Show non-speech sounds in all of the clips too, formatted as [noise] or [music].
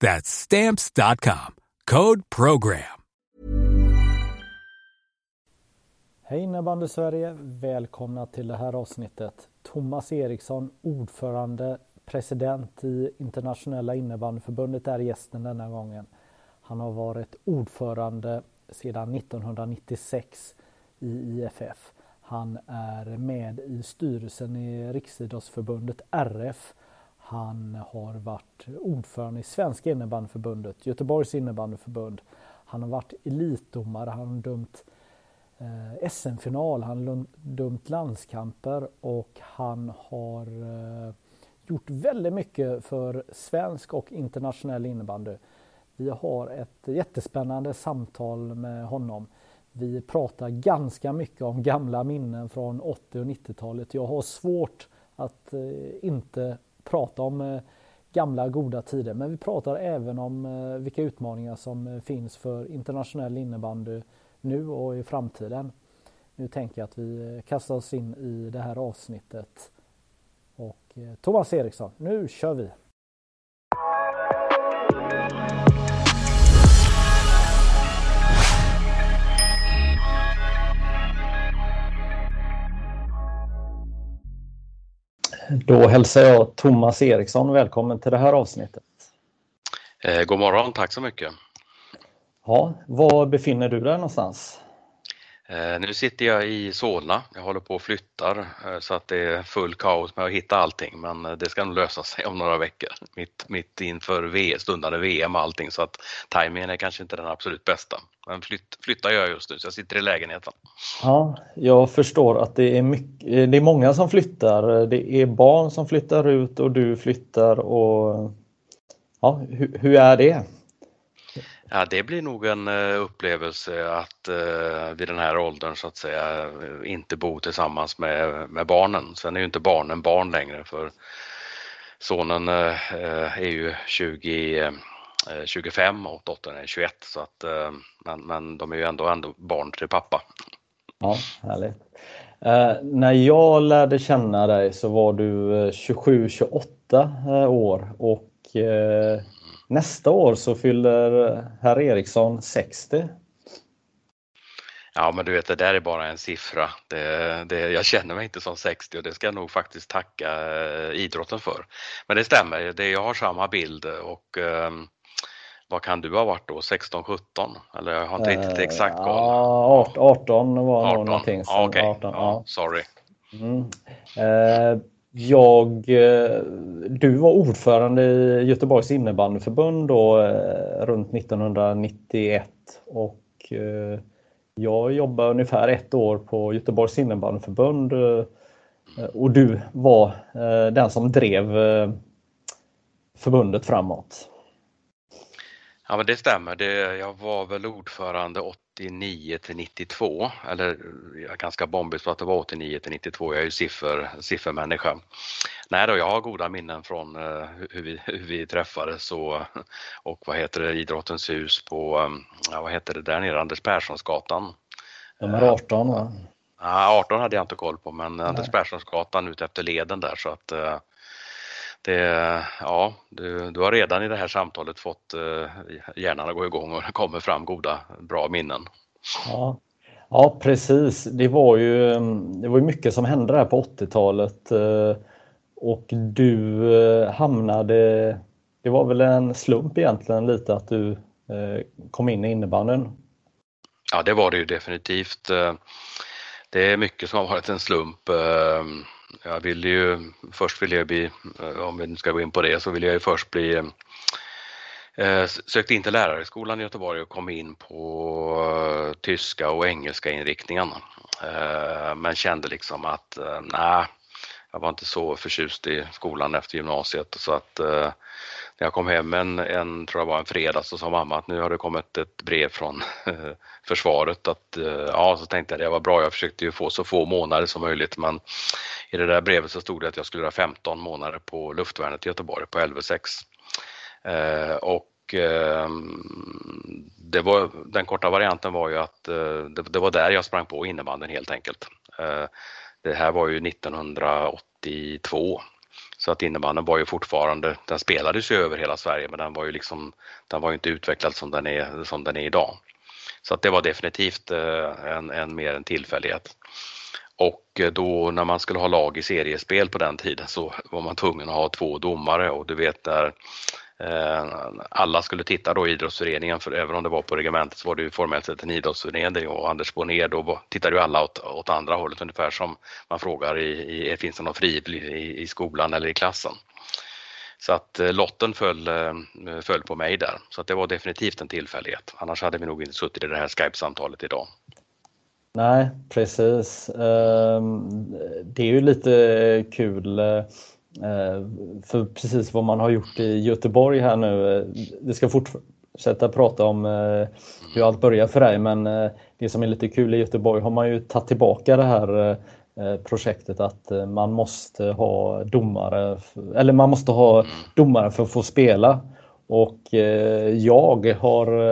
That's stamps.com. Code program. Hej innebandy Sverige! Välkomna till det här avsnittet. Thomas Eriksson, ordförande, president i Internationella innebandyförbundet är gästen denna gången. Han har varit ordförande sedan 1996 i IFF. Han är med i styrelsen i Riksidrottsförbundet RF han har varit ordförande i Svenska innebandyförbundet, Göteborgs innebandyförbund. Han har varit elitdomare, han har dömt eh, SM-final, han har dömt landskamper och han har eh, gjort väldigt mycket för svensk och internationell innebandy. Vi har ett jättespännande samtal med honom. Vi pratar ganska mycket om gamla minnen från 80 och 90-talet. Jag har svårt att eh, inte prata om eh, gamla goda tider men vi pratar även om eh, vilka utmaningar som eh, finns för internationell innebandy nu och i framtiden. Nu tänker jag att vi kastar oss in i det här avsnittet. Och Thomas Eriksson, nu kör vi! Då hälsar jag Thomas Eriksson välkommen till det här avsnittet. Eh, god morgon, tack så mycket. Ja, var befinner du dig någonstans? Eh, nu sitter jag i Solna. Jag håller på och flyttar eh, så att det är full kaos med att hitta allting men eh, det ska nog lösa sig om några veckor. Mitt, mitt inför v, stundande VM och allting så att tajmingen är kanske inte den absolut bästa. Men flytt, flyttar jag just nu så jag sitter i lägenheten. Ja, jag förstår att det är, mycket, det är många som flyttar. Det är barn som flyttar ut och du flyttar och ja, hur, hur är det? Ja, det blir nog en eh, upplevelse att eh, vid den här åldern så att säga eh, inte bo tillsammans med, med barnen. Sen är ju inte barnen barn längre för sonen är ju 20, 25 och dottern är 21 så att, men, men de är ju ändå, ändå barn till pappa. Ja, härligt. när jag lärde känna dig så var du 27-28 år och Nästa år så fyller herr Eriksson 60. Ja men du vet det där är bara en siffra. Det, det, jag känner mig inte som 60 och det ska jag nog faktiskt tacka eh, idrotten för. Men det stämmer, det, jag har samma bild och um, vad kan du ha varit då? 16, 17? Eller jag har inte uh, riktigt exakt koll. Ja, 18 var 18. någonting. Som, okay. 18, ja, ja. Sorry. Mm. Uh, jag, eh, du var ordförande i Göteborgs innebandyförbund då, eh, runt 1991 och eh, jag jobbade ungefär ett år på Göteborgs innebandyförbund och du var den som drev förbundet framåt. Ja men det stämmer. Det, jag var väl ordförande 89 till 92 eller ganska bombigt på att det var 89 till 92. Jag är ju siffer, siffermänniska. Nej då, jag har goda minnen från uh, hur, vi, hur vi träffades och, och vad heter det, Idrottens hus på, um, ja, vad heter det där nere, Anders Perssonsgatan. Nummer 18 va? Ja, 18 hade jag inte koll på men Nej. Anders Perssonsgatan ute efter leden där så att det, ja, du, du, har redan i det här samtalet fått eh, hjärnan att gå igång och det kommer fram goda, bra minnen. Ja, ja precis. Det var ju det var mycket som hände där på 80-talet eh, och du eh, hamnade, det var väl en slump egentligen lite att du kom in i innebandyn? Ja, det var det ju definitivt. Det är mycket som har varit en slump. Jag ville ju, först ville jag bli, eh, om vi nu ska gå in på det, så ville jag ju först bli Eh, sökte in till lärarhögskolan i Göteborg och kom in på eh, tyska och engelska inriktningarna. Eh, men kände liksom att eh, nej, jag var inte så förtjust i skolan efter gymnasiet så att eh, när jag kom hem en, en, tror jag var en fredag så sa mamma att nu har det kommit ett brev från eh, försvaret att eh, ja, så tänkte jag det var bra. Jag försökte ju få så få månader som möjligt men i det där brevet så stod det att jag skulle göra 15 månader på luftvärnet i Göteborg på LV6. Eh, och ehm, det var, den korta varianten var ju att eh, det, det, var där jag sprang på innebanden helt enkelt. Det här var ju 1980. 92. så att innebandyn var ju fortfarande, den spelades ju över hela Sverige men den var ju liksom, den var ju inte utvecklad som den är, som den är idag. Så att det var definitivt eh, en, en mer en tillfällighet. Och eh, då när man skulle ha lag i seriespel på den tiden så var man tvungen att ha två domare och du vet där Eh, alla skulle titta då i idrottsföreningen, för även om det var på regementet så var det ju formellt sett en idrottsförening och Anders Bonnier då tittade ju alla åt, åt andra hållet ungefär som man frågar i, i finns det någon frivillig i, i skolan eller i klassen. Så att eh, lotten föll, eh, föll på mig där, så att det var definitivt en tillfällighet. Annars hade vi nog inte suttit i det här Skype-samtalet idag. Nej, precis. Ehm, det är ju lite kul Eh, för precis vad man har gjort i Göteborg här nu. Eh, Vi ska fortsätta prata om eh, hur allt börjar för dig men det som är lite kul i Göteborg har man ju tagit tillbaka det här projektet att man måste ha domare, eller man måste ha domare för att få spela. Och jag har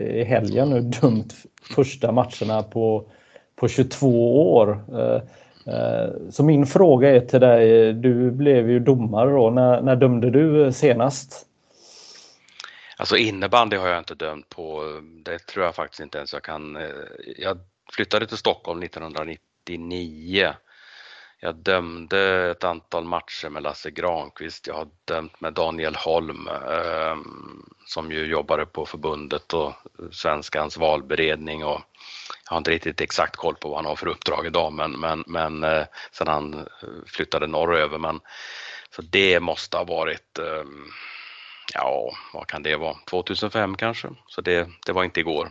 i helgen nu [laughs] dömt första matcherna på, på 22 år. Eh, så min fråga är till dig, du blev ju domare då, när, när dömde du senast? Alltså innebandy har jag inte dömt på, det tror jag faktiskt inte ens jag kan. Eh, jag flyttade till Stockholm 1999. Jag dömde ett antal matcher med Lasse Granqvist, jag har dömt med Daniel Holm eh, som ju jobbade på förbundet och Svenskans valberedning och jag har inte riktigt exakt koll på vad han har för uppdrag idag men, men, men eh, sen han eh, flyttade norröver. Men, så det måste ha varit, eh, ja vad kan det vara, 2005 kanske. Så det, det var inte igår.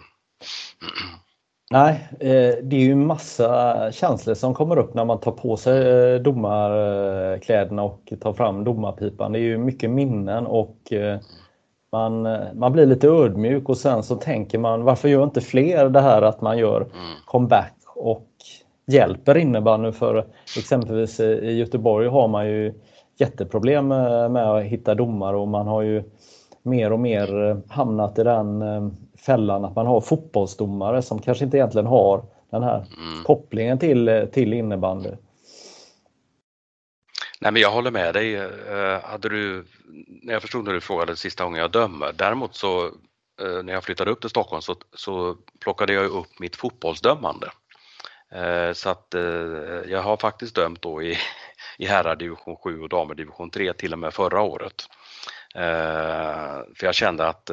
[clears throat] Nej, eh, det är ju massa känslor som kommer upp när man tar på sig eh, domarkläderna och tar fram domarpipan. Det är ju mycket minnen och man, man blir lite ödmjuk och sen så tänker man varför gör inte fler det här att man gör mm. comeback och hjälper innebandy för exempelvis i Göteborg har man ju jätteproblem med att hitta domare och man har ju mer och mer hamnat i den eh, fällan att man har fotbollsdomare som kanske inte egentligen har den här mm. kopplingen till, till innebandy. Nej men jag håller med dig. Eh, hade du, när jag förstod när du frågade sista gången jag dömer, däremot så eh, när jag flyttade upp till Stockholm så, så plockade jag upp mitt fotbollsdömande. Eh, så att jag har faktiskt dömt då i, i herrar division 7 och damer division 3 till och med förra året. För jag kände att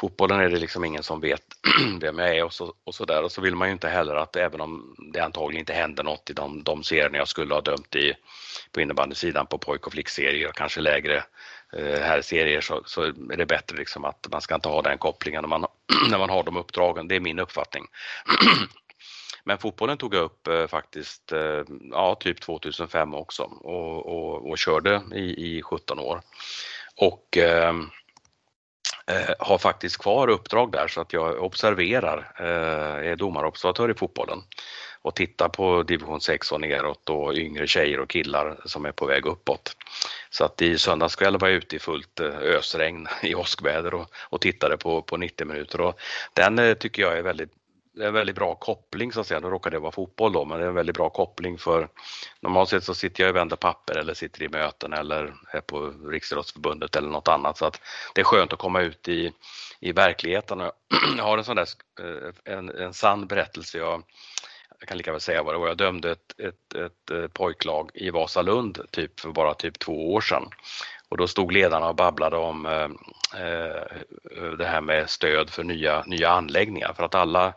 fotbollen är det liksom ingen som vet [clears throat] vem jag är och så, och så där. Och så vill man ju inte heller att även om det antagligen inte händer något i de, de serierna jag skulle ha dömt i på innebandysidan på pojk och flickserier och kanske lägre eh, herrserier så, så är det bättre liksom att man ska inte ha den kopplingen när man, [clears throat] när man har de uppdragen. Det är min uppfattning. [clears throat] Men fotbollen tog jag upp eh, faktiskt, eh, ja typ 2005 också och, och, och körde i, i 17 år. Och eh, Eh, har faktiskt kvar uppdrag där så att jag observerar, eh, är domarobservatör i fotbollen och tittar på division 6 och neråt och yngre tjejer och killar som är på väg uppåt. Så att i söndags kväll var jag ute i fullt eh, ösregn i åskväder och, och tittade på, på 90 minuter och den eh, tycker jag är väldigt det är en väldigt bra koppling så att säga. Nu råkar det vara fotboll då, men det är en väldigt bra koppling för normalt sett så sitter jag och vänder papper eller sitter i möten eller är på Riksidrottsförbundet eller något annat så att det är skönt att komma ut i, i verkligheten. [clears throat] Jag har en sån där, eh, en, en sann berättelse. Jag, jag kan lika väl säga vad det var, jag dömde ett, ett, ett eh, pojklag i Vasalund typ för bara typ två år sedan. Och då stod ledarna och babblade om eh, eh det här med stöd för nya, nya anläggningar för att alla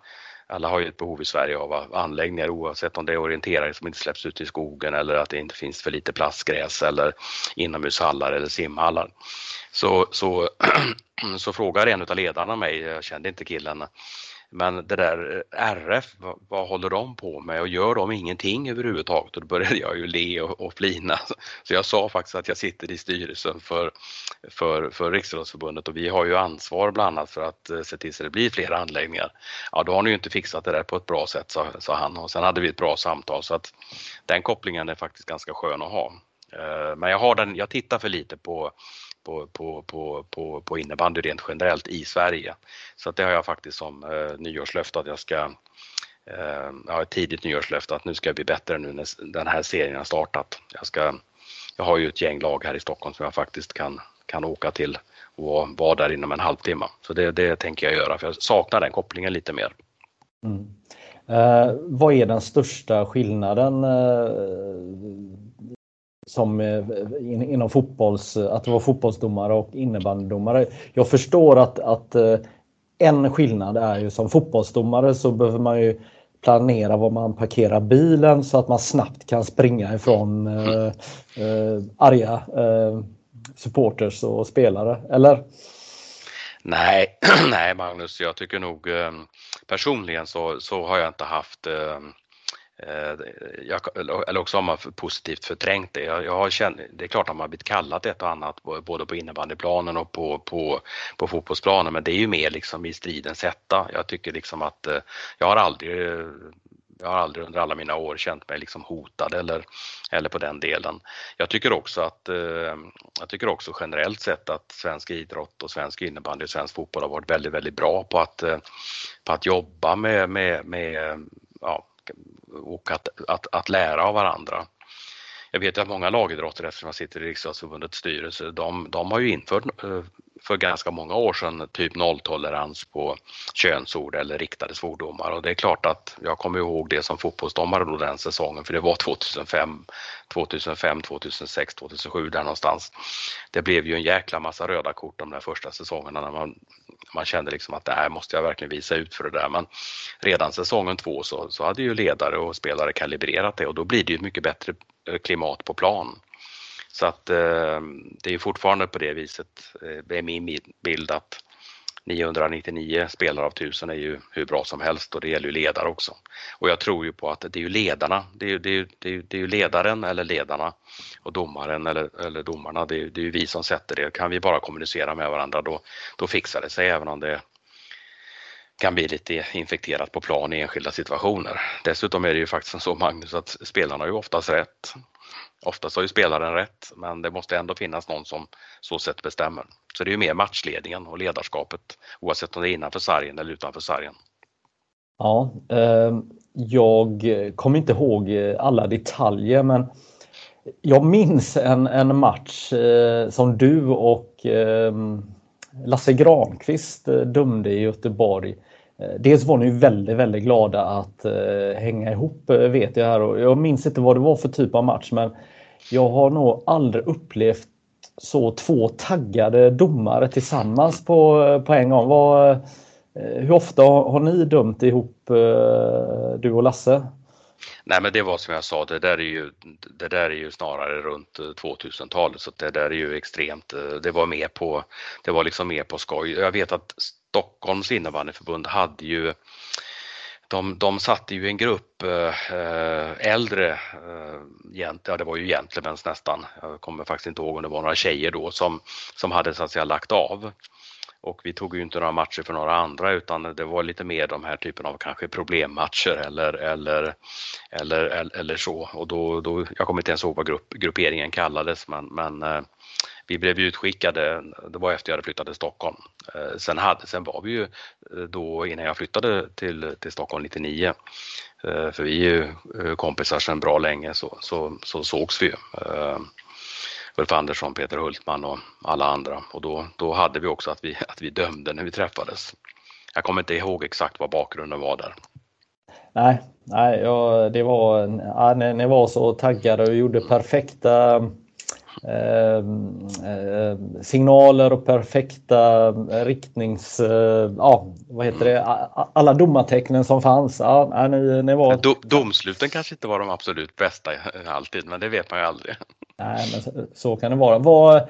alla har ju ett behov i Sverige av anläggningar oavsett om det är orienterare som inte släpps ut i skogen eller att det inte finns för lite plastgräs eller inomhushallar eller simhallar. Så, så, [clears throat] så frågar en av ledarna mig, jag kände inte killen, men det där eh, RF, vad, vad, håller de på med och gör de ingenting överhuvudtaget? Och då började jag ju le och, och flina. Så jag sa faktiskt att jag sitter i styrelsen för, för, för Riksidrottsförbundet och vi har ju ansvar bland annat för att eh, se till så det blir fler anläggningar. Ja, då har ni ju inte fixat det där på ett bra sätt, sa, sa han och sen hade vi ett bra samtal så att den kopplingen är faktiskt ganska skön att ha. Eh, men jag, har den, jag tittar för lite på på, på, på, på, på innebandy rent generellt i Sverige. Så att det har jag faktiskt som eh, nyårslöfte att jag ska eh, jag har ett tidigt nyårslöfte att nu ska jag bli bättre nu när den här serien har startat. Jag, ska, jag har ju ett gäng lag här i Stockholm som jag faktiskt kan, kan åka till och vara där inom en halvtimme. Så det, det tänker jag göra för jag saknar den kopplingen lite mer. Mm. Eh, vad är den största skillnaden eh, som eh, in, inom fotbolls, eh, att vara fotbollsdomare och innebandydomare. Jag förstår att, att eh, en skillnad är ju som fotbollsdomare så behöver man ju planera var man parkerar bilen så att man snabbt kan springa ifrån eh, eh, arga eh, supporters och spelare, eller? Nej, [clears throat] nej Magnus, jag tycker nog eh, personligen så, så har jag inte haft Eh, Eh, jag, eller också har man positivt förträngt det. Jag, jag har känt, det är klart att man har blivit kallat ett och annat både på innebandyplanen och på, på, på fotbollsplanen men det är ju mer liksom i stridens hetta. Jag tycker liksom att eh, jag har aldrig jag har aldrig under alla mina år känt mig liksom hotad eller, eller på den delen. Jag tycker också att eh, jag tycker också generellt sett att svensk idrott och svensk innebandy och svensk fotboll har varit väldigt, väldigt bra på att, på att jobba med, med, med ja, och att, att, att lära av varandra. Jag vet ju att många lagidrottare, eftersom jag sitter i Riksidrottsförbundets styrelse, de, de har ju infört eh, för ganska många år sedan typ nolltolerans på könsord eller riktade svordomar och det är klart att jag kommer ihåg det som fotbollsdomare då den säsongen för det var 2005, 2005, 2006, 2007 där någonstans. Det blev ju en jäkla massa röda kort de där första säsongerna när man, man kände liksom att det här måste jag verkligen visa ut för det där men redan säsongen två så, så hade ju ledare och spelare kalibrerat det och då blir det ju ett mycket bättre eh, klimat på plan. Så att eh, det är fortfarande på det viset, eh, det är min bild att 999 spelare av 1000 är ju hur bra som helst och det gäller ju ledare också. Och jag tror ju på att det är ju ledarna, det är ju, det är, det är, det är ju ledaren eller ledarna och domaren eller, eller domarna, det är, det är ju vi som sätter det. Kan vi bara kommunicera med varandra då, då fixar det sig även om det kan bli lite infekterat på plan i enskilda situationer. Dessutom är det ju faktiskt så Magnus att spelarna har ju oftast rätt. Oftast har ju spelaren rätt, men det måste ändå finnas någon som så sett bestämmer. Så det är ju mer matchledningen och ledarskapet oavsett om det är innanför sargen eller utanför sargen. Ja, eh, jag kommer inte ihåg alla detaljer, men jag minns en, en match eh, som du och eh, Lasse Granqvist eh, dömde i Göteborg. Eh, dels var ni väldigt, väldigt glada att eh, hänga ihop vet jag här och jag minns inte vad det var för typ av match men jag har nog aldrig upplevt så två taggade domare tillsammans på, på en gång. Vad, hur ofta har ni dömt ihop du och Lasse? Nej men det var som jag sa, det där är ju, det där är ju snarare runt 2000-talet så det där är ju extremt, eh, det var mer på, det var liksom mer på skoj. Jag vet att Stockholms innebandyförbund hade ju de, de satte ju en grupp äh, äldre, äh, ja det var ju gentlemens nästan, jag kommer faktiskt inte ihåg om det var några tjejer då som, som hade så att säga lagt av och vi tog ju inte några matcher för några andra utan det var lite mer de här typen av kanske problemmatcher eller, eller, eller, eller, eller så. Och då, då, jag kommer inte ens ihåg vad grupp, grupperingen kallades men, men eh, vi blev utskickade, det var efter jag hade flyttat till Stockholm. Eh, sen, hade, sen var vi ju eh, då innan jag flyttade till, till Stockholm 99, eh, för vi är ju eh, kompisar sedan bra länge så, så, så sågs vi ju. Ulf Andersson, Peter Hultman och alla andra och då, då hade vi också att vi, att vi dömde när vi träffades. Jag kommer inte ihåg exakt vad bakgrunden var där. Nej, nej ja, det var, ja, ni, ni var så taggade och gjorde perfekta eh, eh, signaler och perfekta riktnings... Eh, ja, vad heter det? Alla domartecknen som fanns. Ja, ni, ni var... domsluten kanske inte var de absolut bästa alltid, men det vet man ju aldrig. Nej, men så kan det vara. Vad,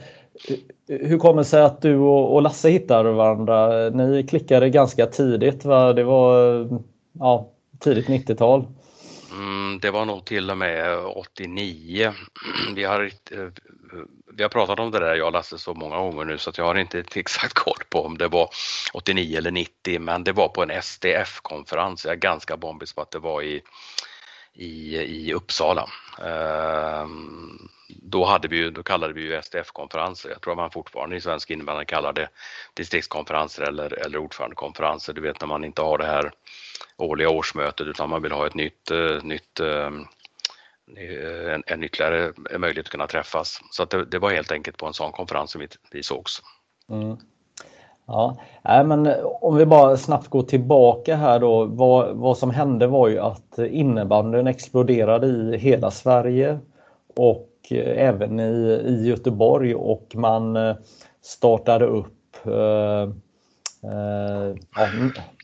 hur kommer det sig att du och Lasse hittade varandra? Ni klickade ganska tidigt, va? Det var ja, tidigt 90-tal. Mm, det var nog till och med 89. [clears throat] Vi har, eh, vi har pratat om det där, jag och Lasse, så många gånger nu så att jag har inte exakt [laughs] koll på om det var 89 eller 90, men det var på en SDF-konferens. Jag är ganska bombis på att det var i, i, i Uppsala. Ehm, då, hade vi ju, då kallade vi ju SDF-konferenser. Jag tror man fortfarande i svensk innebandy kallar det distriktskonferenser eller, eller ordförandekonferenser. Du vet när man inte har det här årliga årsmötet utan man vill ha ett nytt, uh, nytt uh, en, en ytterligare möjlighet att kunna träffas. Så att det, det, var helt enkelt på en sån konferens som vi, vi sågs. Mm. Ja, äh, men om vi bara snabbt går tillbaka här då. Vad, vad som hände var ju att innebandyn exploderade i hela Sverige och Eh, även i, i Göteborg och man eh, startade upp eh, eh, ja,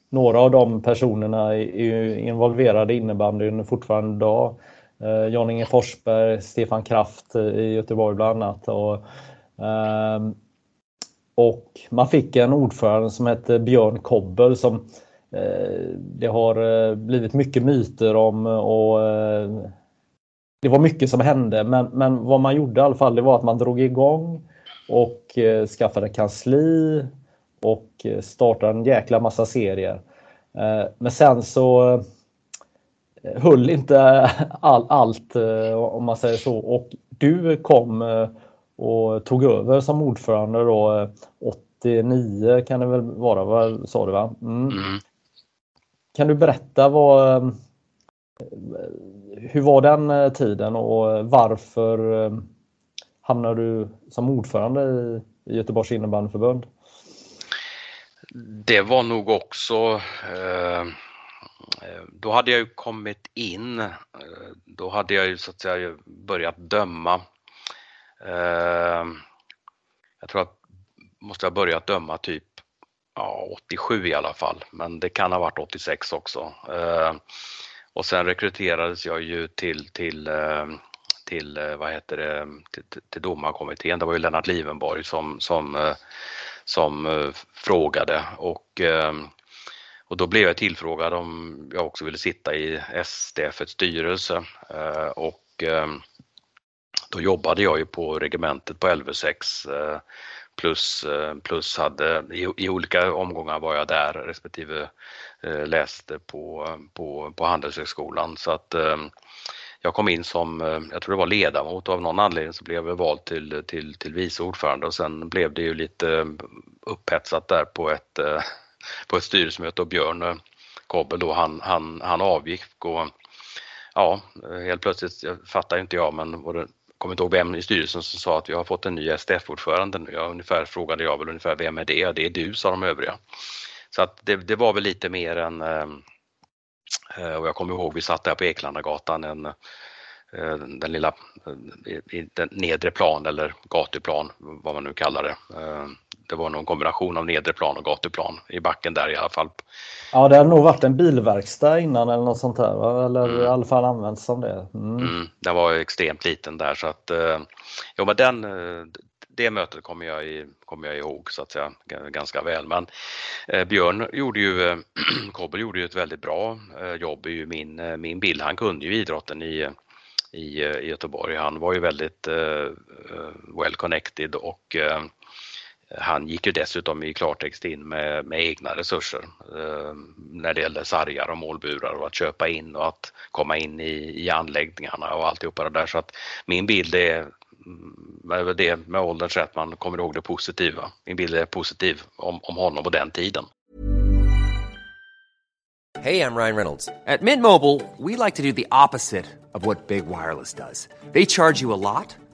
några av de personerna är involverade i innebandyn fortfarande idag. Eh, Jan-Inge Forsberg, Stefan Kraft i Göteborg bland annat. Och, eh, och man fick en ordförande som hette Björn Kobbel som eh, det har eh, blivit mycket myter om och det var mycket som hände men, men vad man gjorde i alla fall det var att man drog igång och eh, skaffade kansli och eh, startade en jäkla massa serier. Eh, men sen så eh, höll inte all, allt eh, om man säger så och du kom eh, och tog över som ordförande då 89 kan det väl vara, vad sa du va? Mm. Mm. Kan du berätta vad hur var den eh, tiden och eh, varför eh, hamnade du som ordförande i Göteborgs innebandyförbund? Det var nog också eh, eh då hade jag ju kommit in, då hade jag ju så att säga börjat döma. Jag tror att måste ha börjat döma typ ja, 87 i alla fall, men det kan ha varit 86 också. Och sen rekryterades jag ju till, till, eh, till eh, vad heter det, till, till domarkommittén. Det var ju Lennart Livenborg som, som, eh, som frågade och, och då blev jag tillfrågad om jag också ville sitta i SDFs styrelse och då jobbade jag ju på regementet på LV6 plus, eh, plus hade. I, i olika omgångar var jag där respektive eh, läste på, på, på Handelshögskolan. Så att eh, jag kom in som, jag tror det var ledamot och av någon anledning så blev jag vald till, till, till vice ordförande. Och sen blev det ju lite upphetsat där på ett, [laughs] på ett styrelsemöte. Och Björn Kobbel då han, han, han avgick. Och ja, helt plötsligt, jag fattar inte jag men var det, kommer inte ihåg vem i styrelsen som sa att vi har fått en ny STF-ordförande nu. Jag ungefär frågade jag väl ungefär vem är det? Det är du, sa de övriga. Så att det, det var väl lite mer än, eh, eh, och jag kommer ihåg vi satt där på Eklandagatan, en, eh, den lilla den nedre plan eller gatuplan, vad man nu kallar det. Eh, det var någon kombination av nedre plan och gatuplan i backen där i alla fall. Ja, det har nog varit en bilverkstad innan eller något sånt här, va? eller mm. i alla fall använts som det. Mm. Mm, den var extremt liten där så att, jo men den, det mötet kommer jag, i, kommer jag ihåg så att säga ganska väl. Men eh, Björn gjorde ju, eh, [clears throat] Kobbel gjorde ju ett väldigt bra eh, jobb i min, eh, min bild. Han kunde ju idrotten i, i, i Göteborg. Han var ju väldigt eh, eh, well connected och han gick ju dessutom i klartext in med, med egna resurser eh, när det gällde sargar och målburar och att köpa in och att komma in i, i anläggningarna och alltihopa det där. Så att min bild är med det med ålderns rätt man kommer ihåg det positiva. Min bild är positiv om, om honom och den tiden. Hej, jag Ryan Reynolds. På Mint Mobile, we like to do the opposite of what Big Wireless does. They charge you a lot,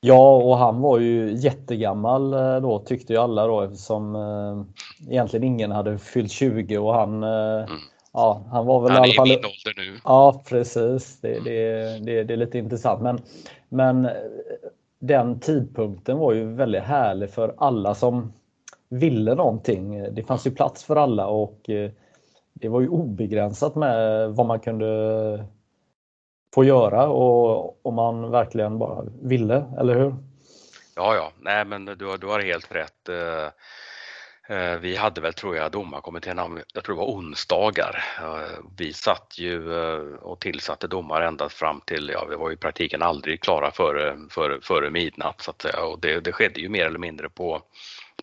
Ja, och han var ju jättegammal eh, då tyckte ju alla då eftersom eh, egentligen ingen hade fyllt 20 och han eh, mm. Ja, han var väl han i alla fall... är min ålder nu. Ja, precis. Det, det, det, det, är lite intressant. Men, men den tidpunkten var ju väldigt härlig för alla som ville någonting. Det fanns ju plats för alla och eh, det var ju obegränsat med vad man kunde få göra och om man verkligen bara ville, eller hur? Ja, ja, nej men du, du har helt rätt. Eh, eh, vi hade väl, tror jag, domarkommittén, jag tror det var onsdagar. Vi satt ju eh, och tillsatte domare ända fram till, ja vi var i praktiken aldrig klara före, före, före midnatt så att säga och det, det skedde ju mer eller mindre på,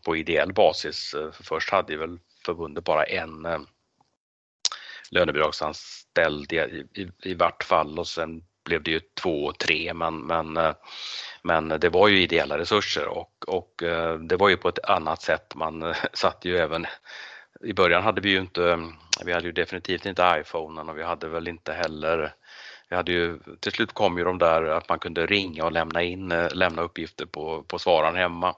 på ideell basis. Först hade väl förbundet bara en lönebidragsanställd i, i, i vart fall och sen blev det ju två, och tre men, men eh, men det var ju ideella resurser och, och eh, det var ju på ett annat sätt. Man eh, [laughs] satt ju även i början hade vi ju inte, vi hade ju definitivt inte iPhonen och vi hade väl inte heller vi hade ju, till slut kom ju de där att man kunde ringa och lämna in, eh, lämna uppgifter på, på svararen hemma.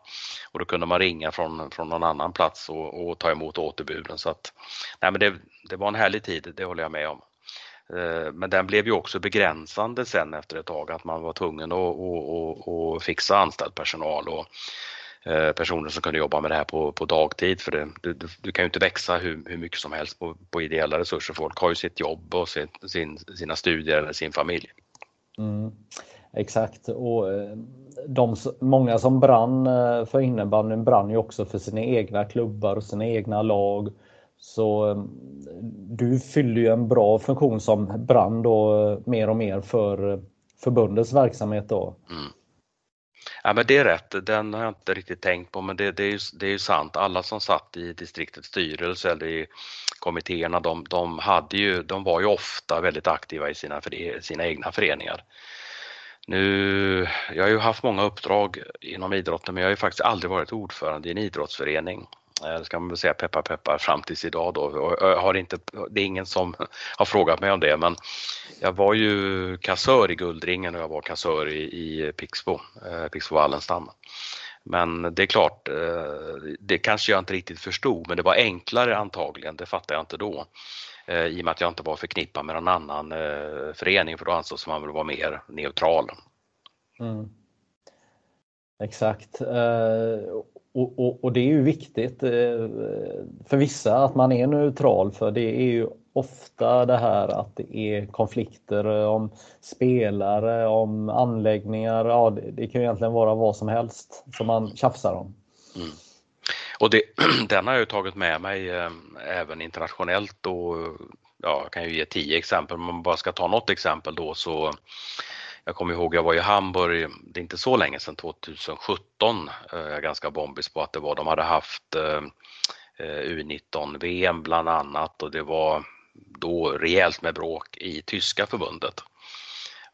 Och då kunde man ringa från, från någon annan plats och, och ta emot återbuden. Så att, nej men det, det var en härlig tid, det håller jag med om. Eh, men den blev ju också begränsande sen efter ett tag att man var tvungen att, att, att, att fixa anställd personal och personer som kunde jobba med det här på, på dagtid för det, du, du, kan ju inte växa hur, hur mycket som helst på, på ideella resurser. Folk har ju sitt jobb och sin, sin, sina studier eller sin familj. Mm, exakt och eh, de, många som brann för innebandyn brann ju också för sina egna klubbar och sina egna lag så eh, du fyller ju en bra funktion som brand då eh, mer och mer för eh, förbundets verksamhet då. Mm. Ja men det är rätt, den har jag inte riktigt tänkt på men det, det, är, ju, det är ju sant. Alla som satt i distriktets styrelse eller i kommittéerna de, de, hade ju, de var ju ofta väldigt aktiva i sina, sina egna föreningar. Nu, jag har ju haft många uppdrag inom idrotten men jag har ju faktiskt aldrig varit ordförande i en idrottsförening. Eh, ska man väl säga peppar peppar fram tills idag då. Jag eh, har inte, det är ingen som [laughs] har frågat mig om det men jag var ju kassör i Guldringen och jag var kassör i, i Pixbo, eh, Pixbo Wallenstam. Men det är klart, eh, det kanske jag inte riktigt förstod men det var enklare antagligen, det fattade jag inte då. Eh, I och med att jag inte var förknippad med någon annan eh, förening för då ansågs man väl vara mer neutral. Mm. Exakt. Eh, och, och, och, det är ju viktigt eh, för vissa att man är neutral för det är ju ofta det här att det är konflikter om spelare, om anläggningar. Ja, det, det kan ju egentligen vara vad som helst som man tjafsar om. Mm. Och det, [clears throat] den har jag tagit med mig eh, även internationellt och ja, jag kan ju ge tio exempel, men om man bara ska ta något exempel då så jag kommer ihåg, jag var i Hamburg, det är inte så länge sedan, 2017, eh, jag är ganska bombis på att det var, de hade haft eh, eh U19-VM bland annat och det var då rejält med bråk i tyska förbundet.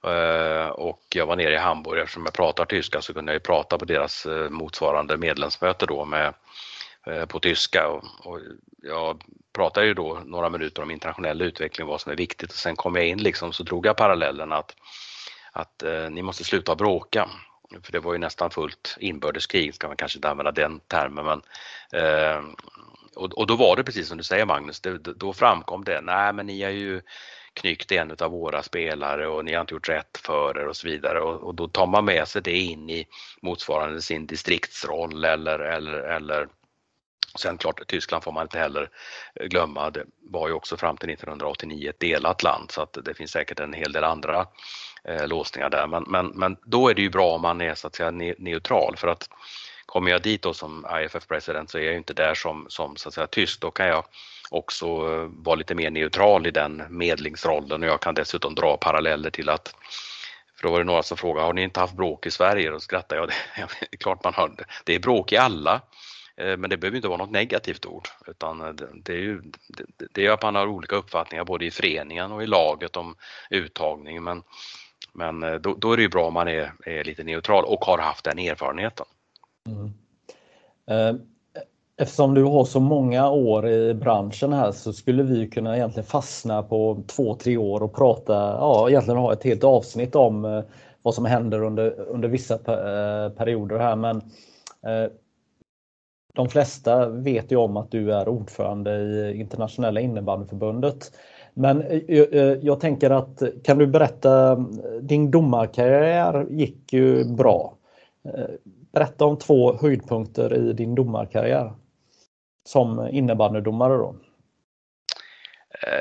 Eh, och jag var nere i Hamburg, eftersom jag pratar tyska så kunde jag ju prata på deras eh, motsvarande medlemsmöte då med, på tyska. Och, jag pratade ju då några minuter om internationell utveckling, vad som är viktigt. Och sen kom jag in liksom så drog jag parallellen att att eh, ni måste sluta bråka. För det var ju nästan fullt inbördeskrig, ska man kanske inte använda den termen. Men, eh, och, och, då var det precis som du säger Magnus, det, då framkom det, nej men ni har ju knyckt en av våra spelare och ni har inte gjort rätt för er och så vidare och, och då tar man med sig det in i motsvarande sin distriktsroll eller, eller, eller Sen klart, Tyskland får man inte heller glömma, det var ju också fram till 1989 ett delat land så att det finns säkert en hel del andra eh, låsningar där. Men, men, men då är det ju bra om man är så att säga neutral för att kommer jag dit då som IFF-president så är jag inte där som, som så att säga tyst. Då kan jag också eh, vara lite mer neutral i den medlingsrollen och jag kan dessutom dra paralleller till att för då var det några som frågade, har ni inte haft bråk i Sverige? Då skrattade jag, [laughs] det är klart man har, det är bråk i alla eh, men det behöver inte vara något negativt ord utan eh, det är ju det är att man har olika uppfattningar både i föreningen och i laget om uttagning. Men men eh, då, då är det ju bra om man är, är lite neutral och har haft den erfarenheten. Mm. Eh, eftersom du har så många år i branschen här så skulle vi kunna egentligen fastna på två, tre år och prata, ja egentligen ha ett helt avsnitt om eh, vad som händer under, under vissa perioder här. Men de flesta vet ju om att du är ordförande i internationella innebandyförbundet. Men eh, eh, eh, jag tänker att kan du berätta, din domarkarriär gick ju bra. Berätta om två höjdpunkter i din domarkarriär som innebandydomare då.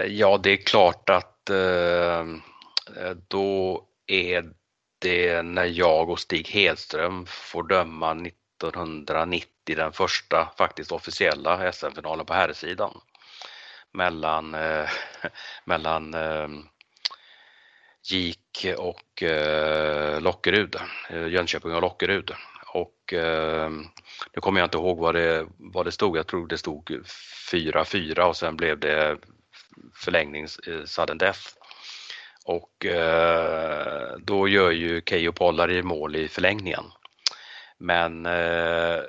Ja, det är klart att då är det när jag och Stig Hedström får döma 1990 den första faktiskt officiella SM-finalen på herrsidan mellan, eh, [laughs] mellan eh, GIK och eh, Lockerud, eh, Jönköping och Lockerud. Och eh, nu kommer jag inte ihåg vad det, vad det stod, jag tror det stod 4-4 och sen blev det förlängning eh, sudden death. Och eh, då gör ju Keyyo Pollari mål i förlängningen. Men eh,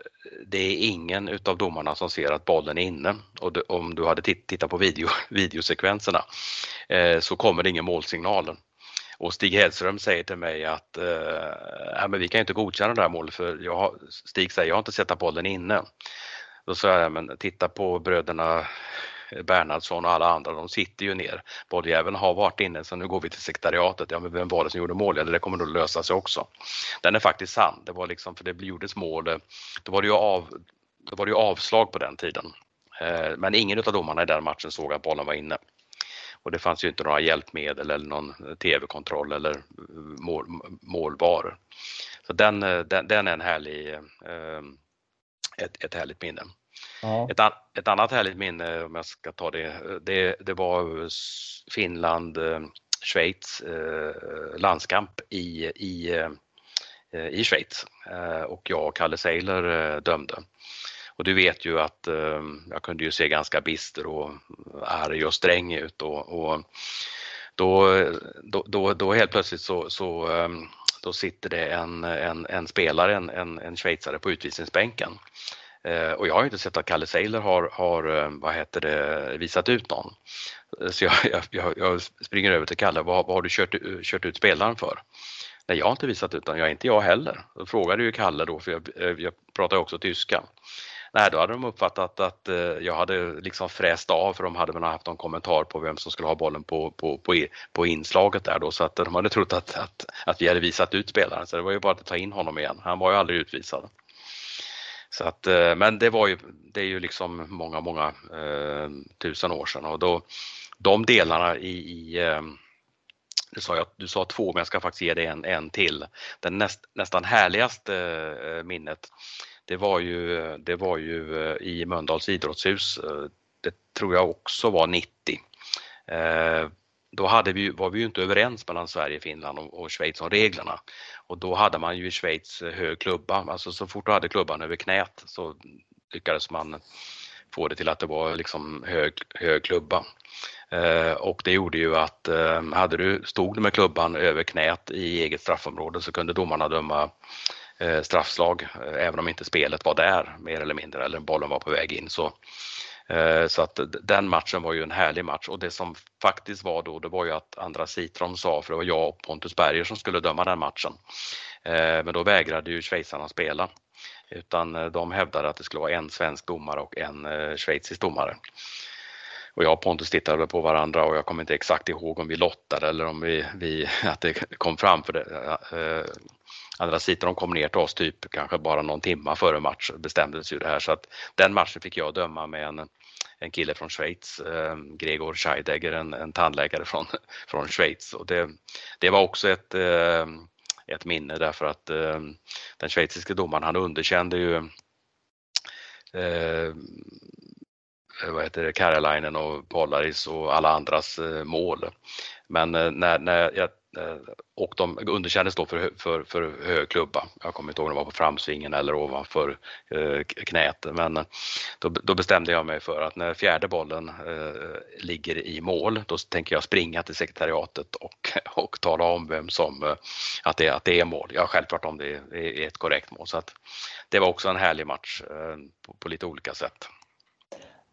det är ingen utav domarna som ser att bollen är inne och om du hade tittat på video, [laughs] videosekvenserna eh, så kommer det ingen målsignal. Och Stig Hedström säger till mig att eh, men vi kan inte godkänna det här målet för jag har, Stig säger jag har inte sett att bollen är inne. Då sa jag, men titta på bröderna Bernhardsson och alla andra, de sitter ju ner. Bolljäveln har varit inne så nu går vi till sekretariatet. Ja, men vem var det som gjorde mål? Ja, det kommer nog lösa sig också. Den är faktiskt sann. Det var liksom, för det gjordes mål. Då var det ju, av, då var det ju avslag på den tiden. Eh, men ingen av domarna i den matchen såg att bollen var inne. Och det fanns ju inte några hjälpmedel eller någon tv-kontroll eller eh, mål, målvaror. Så den, eh, den, den, är en härlig, ett, ett härligt minne. Ja. Ett, an, ett, annat härligt minne, om jag ska ta det, det, det var Finland, eh, Schweiz eh, landskamp i, i, eh, i Schweiz eh, och jag och Kalle Seiler eh, dömde. Och du vet ju att eh, jag kunde ju se ganska bister och arg och sträng ut och, och då, då, då, då helt plötsligt så, så då sitter det en, en, en spelare, en, en, en schweizare på utvisningsbänken Eh, och jag har inte sett att Kalle Seiler har, har eh, vad heter det, visat ut någon. Eh, så jag, jag, jag springer över till Kalle, vad, vad har du kört, kört ut spelaren för? Nej, jag har inte visat ut den, jag inte jag heller. Då frågade ju Kalle då, för jag, jag pratar ju också tyska. Nej, då hade de uppfattat att jag hade liksom fräst av för de hade väl haft någon kommentar på vem som skulle ha bollen på, på, på, på inslaget där då så att de hade trott att, att, att vi hade visat ut spelaren så det var ju bara att ta in honom igen. Han var ju aldrig utvisad. Så att, eh, men det var ju, det är ju liksom många, många eh, tusen år sedan och då de delarna i, i eh, du sa, jag, du sa två men jag ska faktiskt ge dig en, en till. Den näst, nästan härligaste eh, minnet det var ju, det var ju eh, i Mölndals idrottshus. Eh, det tror jag också var 90 då hade vi, var vi ju inte överens mellan Sverige, Finland och, och Schweiz om reglerna. Och då hade man ju i Schweiz eh, hög klubba, alltså så fort du hade klubban över knät så lyckades man få det till att det var liksom hög, hög klubba. Eh, och det gjorde ju att eh, hade du, stod du med klubban över knät i eget straffområde så kunde domarna döma eh, straffslag eh, även om inte spelet var där mer eller mindre eller bollen var på väg in. Så Eh, så att den matchen var ju en härlig match och det som faktiskt var då, det var ju att andra Citron sa, för det var jag och Pontus Berger som skulle döma den matchen. Eh, men då vägrade ju schweizarna spela. Utan eh, de hävdade att det skulle vara en svensk domare och en schweizisk domare. Och jag och Pontus tittade på varandra och jag kommer inte exakt ihåg om vi lottade eller om vi, vi [laughs] att det kom fram för det. Andra sidan kom ner till oss typ kanske bara någon timma före match bestämdes ju det här så att den matchen fick jag döma med en en kille från Schweiz, eh, Gregor Scheidegger, en, en tandläkare från, [laughs] från Schweiz. Och det, det var också ett, eh, ett minne därför att eh, den schweiziske domaren han underkände ju eh, vad heter det, Karolinen och Polaris och alla andras eh, mål. Men eh, när, när jag Eh, och de underkändes då för, för, för hög klubba. Jag kommer inte ihåg om det var på framsvingen eller ovanför eh, knät men eh, då, då, bestämde jag mig för att när fjärde bollen eh, ligger i mål då tänker jag springa till sekretariatet och, [laughs] och tala om vem som, att, det, att det är mål. Ja självklart om det är ett korrekt mål så att det var också en härlig match eh, på, på lite olika sätt.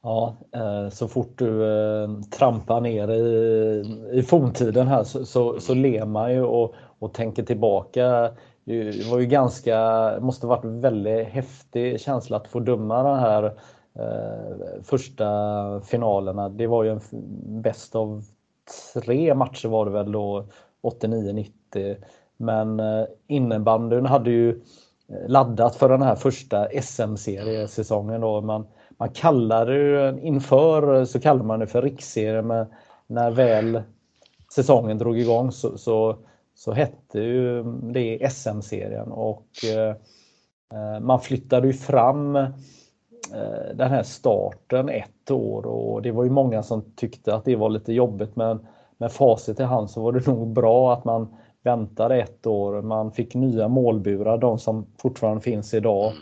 Ja, eh, så fort du eh, trampar ner i, i forntiden här så, så, så ler man ju och, och tänker tillbaka. Det var ju ganska, måste varit väldigt häftig känsla att få döma den här eh, första finalerna. Det var ju en bäst av tre matcher var det väl då, 89-90. Men innebandyn hade ju laddat för den här första SM-seriesäsongen då. Man, man kallade det inför så kallade man det för riksserie men när väl säsongen drog igång så, så, så hette ju det SM-serien och eh, man flyttade ju fram eh, den här starten ett år och det var ju många som tyckte att det var lite jobbigt men med facit i hand så var det nog bra att man väntade ett år. Man fick nya målburar, de som fortfarande finns idag.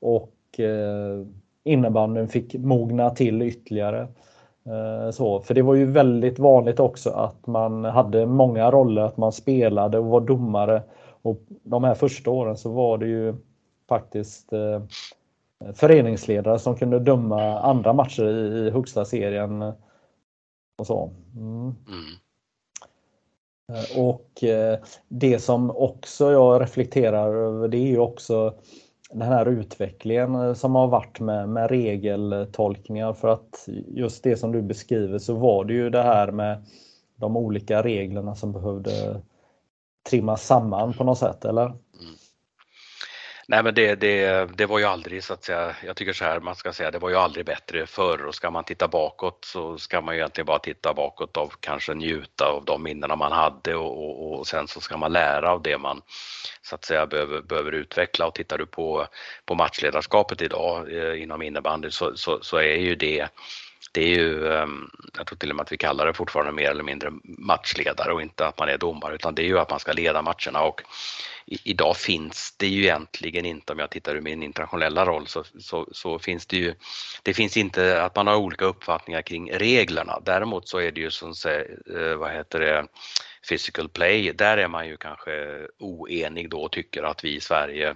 Och eh, innebandyn fick mogna till ytterligare. Eh, så, för det var ju väldigt vanligt också att man hade många roller, att man spelade och var domare. Och de här första åren så var det ju faktiskt eh, föreningsledare som kunde döma andra matcher i, i högsta serien. Och så. Mm. Mm. Och det som också jag reflekterar över det är ju också den här utvecklingen eh, som har varit med, med regeltolkningar för att just det som du beskriver så var det ju det här med de olika reglerna som behövde trimmas samman på något sätt, eller? Nej men det, det, det var ju aldrig så att säga, jag tycker så här, man ska säga det var ju aldrig bättre förr. Och ska man titta bakåt så ska man ju egentligen bara titta bakåt och kanske njuta av de minnena man hade och, och, och sen så ska man lära av det man så att säga behöver, behöver utveckla. Och tittar du på, på matchledarskapet idag eh, inom innebandy så, så, så är ju det det är ju, ehm, jag tror till och med att vi kallar det fortfarande mer eller mindre matchledare och inte att man är domare utan det är ju att man ska leda matcherna och idag finns det ju egentligen inte, om jag tittar ur min internationella roll, så, så, så, finns det ju, det finns inte att man har olika uppfattningar kring reglerna. Däremot så är det ju som, eh, vad heter det, physical play, där är man ju kanske oenig då och tycker att vi i Sverige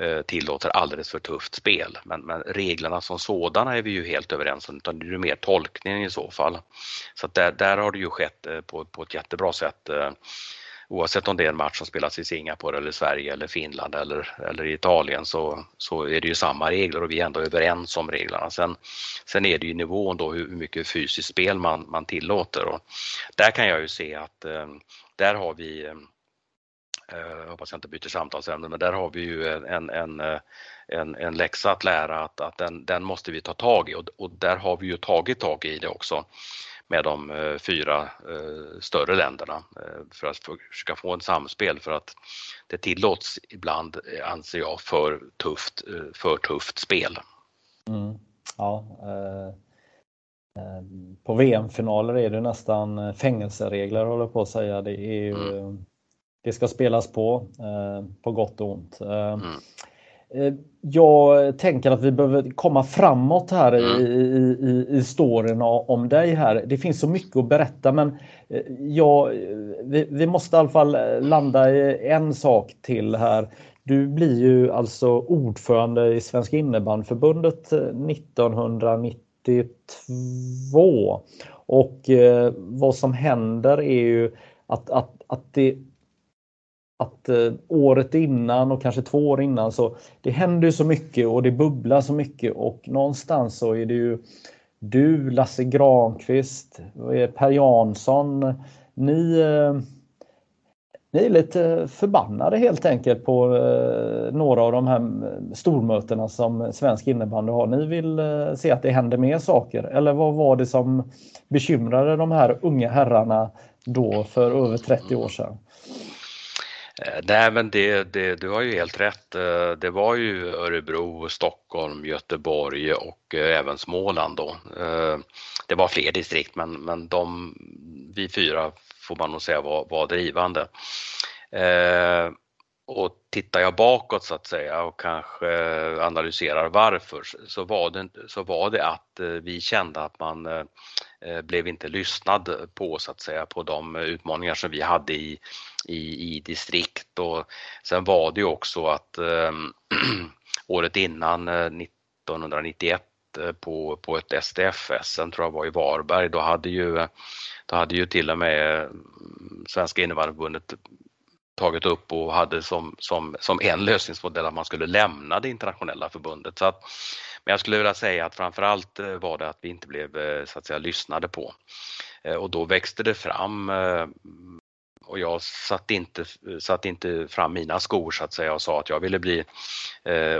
Eh, tillåter alldeles för tufft spel. Men, men, reglerna som sådana är vi ju helt överens om, utan det är mer tolkningen i så fall. Så där, där har det ju skett eh, på, på ett jättebra sätt eh, oavsett om det är en match som spelas i Singapore eller Sverige eller Finland eller, eller Italien så, så är det ju samma regler och vi är ändå överens om reglerna. Sen, sen är det ju nivån då hur mycket fysiskt spel man, man tillåter och där kan jag ju se att där har vi jag hoppas jag inte byter samtalsämne, men där har vi ju en, en, en, en läxa att lära att, att den, den måste vi ta tag i och, och där har vi ju tagit tag i det också med de eh, fyra eh, större länderna eh, för att försöka få en samspel för att det tillåts ibland, anser jag, för tufft, för tufft spel. Mm. Ja, på VM-finaler är det nästan fängelseregler håller på att säga. Det, är ju, mm. Det ska spelas på, på gott och ont. Mm. Eh, jag tänker att vi behöver komma framåt här mm. i, i, i storyn om dig här. Det finns så mycket att berätta men eh, ja, vi, vi måste i alla fall landa i en sak till här. Du blir ju alltså ordförande i Svenska innebandyförbundet 1992 och eh, vad som händer är ju att, att, att det att eh, året innan och kanske två år innan så det händer så mycket och det bubblar så mycket och någonstans så är det ju du, Lasse Granqvist, Per Jansson, ni, eh, ni är lite förbannade helt enkelt på eh, några av de här eh, stormötena som svensk innebandy har. Ni vill eh, se att det händer mer saker eller vad var det som bekymrade de här unga herrarna då för över 30 år sedan? Eh, nej men det, det, du har ju helt rätt. Eh, det var ju Örebro, Stockholm, Göteborg och eh, även Småland då. Det var fler distrikt men, men de, vi fyra får man nog säga var, var drivande. Och tittar jag bakåt så att säga och kanske analyserar varför så var det, så var det att vi kände att man Eh, blev inte lyssnad på så att säga på de utmaningar som vi hade i, i, i distrikt och sen var det ju också att äh, [clears throat] året innan eh, 1991 på, på ett SDF-SM tror jag var i Varberg, då hade ju, då hade ju till och med mm, Svenska innebandyförbundet tagit upp och hade som, som, som en lösningsmodell att man skulle lämna det internationella förbundet. Så att, men jag skulle vilja säga att framförallt eh, var det att vi inte blev eh, så att säga lyssnade på. Eh, och då växte det fram och jag satte inte, satt inte fram mina skor så att säga och sa att jag ville bli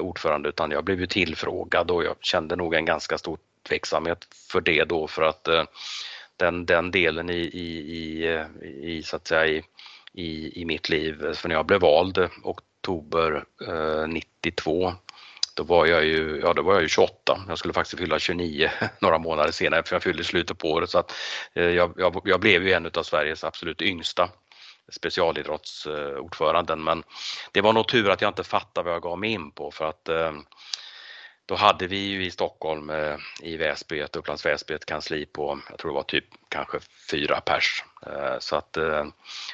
ordförande utan jag blev ju tillfrågad och jag kände nog en ganska stor tveksamhet för det då för att den, den delen i, i, i, i så att säga i i, i mitt liv. För när jag blev vald oktober eh, 92 då var jag ju, ja då var jag ju 28. Jag skulle faktiskt fylla 29 [laughs] några månader senare för jag fyllde i slutet på året så att eh, jag, jag, jag, blev ju en av Sveriges absolut yngsta specialidrottsordföranden men det var nog tur att jag inte fattade vad jag gav mig in på för att eh, då hade vi ju i Stockholm eh, i Väsby, ett Upplands Väsby, ett kansli på, jag tror det var typ kanske fyra pers. Eh, så att, eh,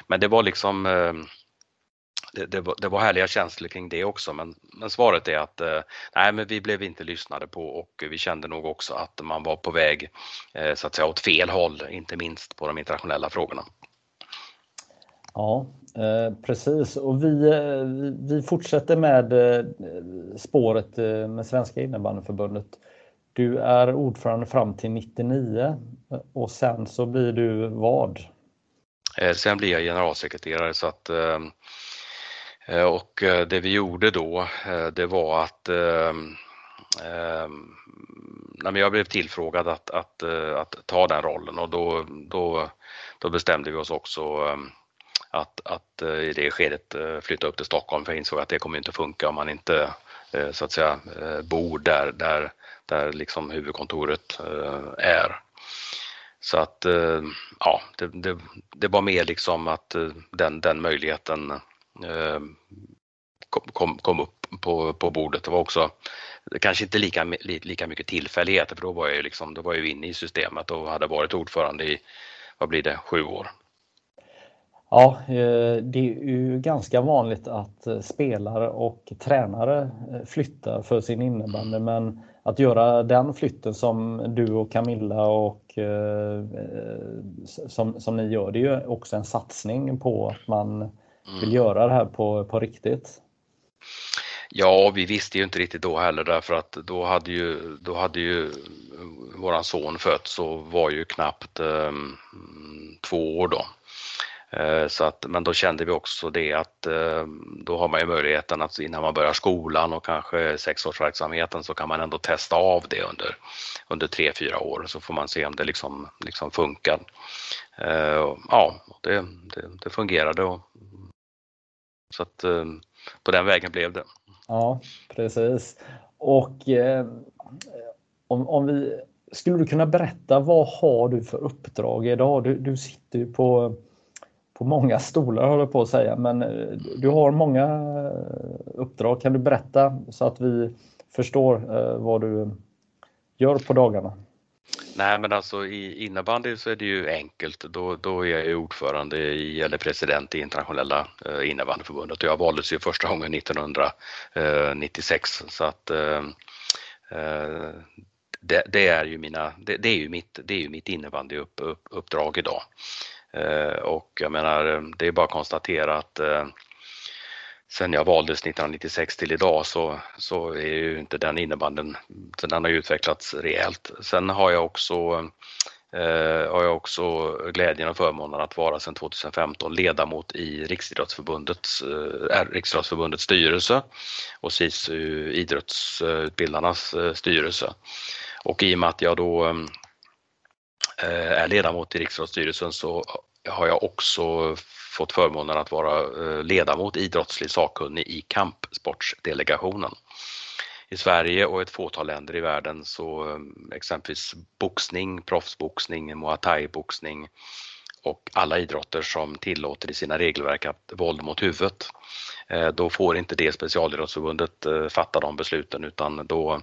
men det var liksom eh, det, det, var, det var härliga känslor kring det också men, men svaret är att nej men vi blev inte lyssnade på och vi kände nog också att man var på väg så att säga åt fel håll, inte minst på de internationella frågorna. Ja, eh, precis. Och vi, eh, vi fortsätter med eh, spåret med Svenska innebandyförbundet. Du är ordförande fram till 99 och sen så blir du vad? Sen blir jag generalsekreterare så att Eh, och eh, det vi gjorde då eh, det var att ehm, ehm, nej, jag blev tillfrågad att, att, att ta den rollen och då, då, då bestämde vi oss också ehm, att, att i det skedet flytta upp till Stockholm för jag insåg att det kommer inte funka om man inte så att säga bor där, där, där liksom huvudkontoret är. Så att ja, det, det, det var mer liksom att den, den möjligheten kom, kom upp på, på bordet. Det var också kanske inte lika, lika mycket tillfälligheter för då var jag ju liksom, då var jag inne i systemet och hade varit ordförande i, vad blir det, sju år. Ja, eh, det är ju ganska vanligt att eh, spelare och tränare eh, flyttar för sin innebandy men att göra den flytten som du och Camilla och som, som ni gör, det är ju också en satsning på att man vill mm. göra det här på, på riktigt. Ja, vi visste ju inte riktigt då heller därför att då hade ju, då hade ju våran son fötts och var ju knappt um, två år då. Eh, så att, men då kände vi också det att eh, då har man ju möjligheten att innan man börjar skolan och kanske sexårsverksamheten så kan man ändå testa av det under, under tre, fyra år så får man se om det liksom, liksom funkar. Eh, ja, det, det, det fungerade och, så att eh, på den vägen blev det. Ja, precis. Och eh, om, om vi skulle du kunna berätta vad har du för uppdrag idag? Du, du sitter ju på på många stolar håller på att säga, men eh, du har många eh, uppdrag. Kan du berätta så att vi förstår eh, vad du gör på dagarna? Nej men alltså i innebandy så är det ju enkelt. Då, då är jag ordförande i, eller president i internationella eh, innebandyförbundet och jag valdes ju första gången 1996 så att eh, eh, det, det, är ju mina, det, det, är ju mitt, det är ju mitt innebandyuppdrag idag. Eh, och jag menar, det är bara att konstatera att eh, sen jag valdes 1996 till idag så, så är ju inte den innebanden, den har utvecklats rejält. Sen har jag också eh, har jag också glädjen och förmånen att vara sedan 2015 ledamot i Riksidrottsförbundets, eh, Riksidrottsförbundets styrelse och SISU eh, idrottsutbildarnas eh, styrelse. Och i och med att jag då Eh, är ledamot i Riksidrottsstyrelsen så har jag också fått förmånen att vara eh, ledamot idrottslig sakkunnig i kampsportsdelegationen. I Sverige och ett fåtal länder i världen så eh, exempelvis boxning, proffsboxning, muay thai-boxning och alla idrotter som tillåter i sina regelverk att våld mot huvudet, eh, då får inte det specialidrottsförbundet fatta de besluten utan då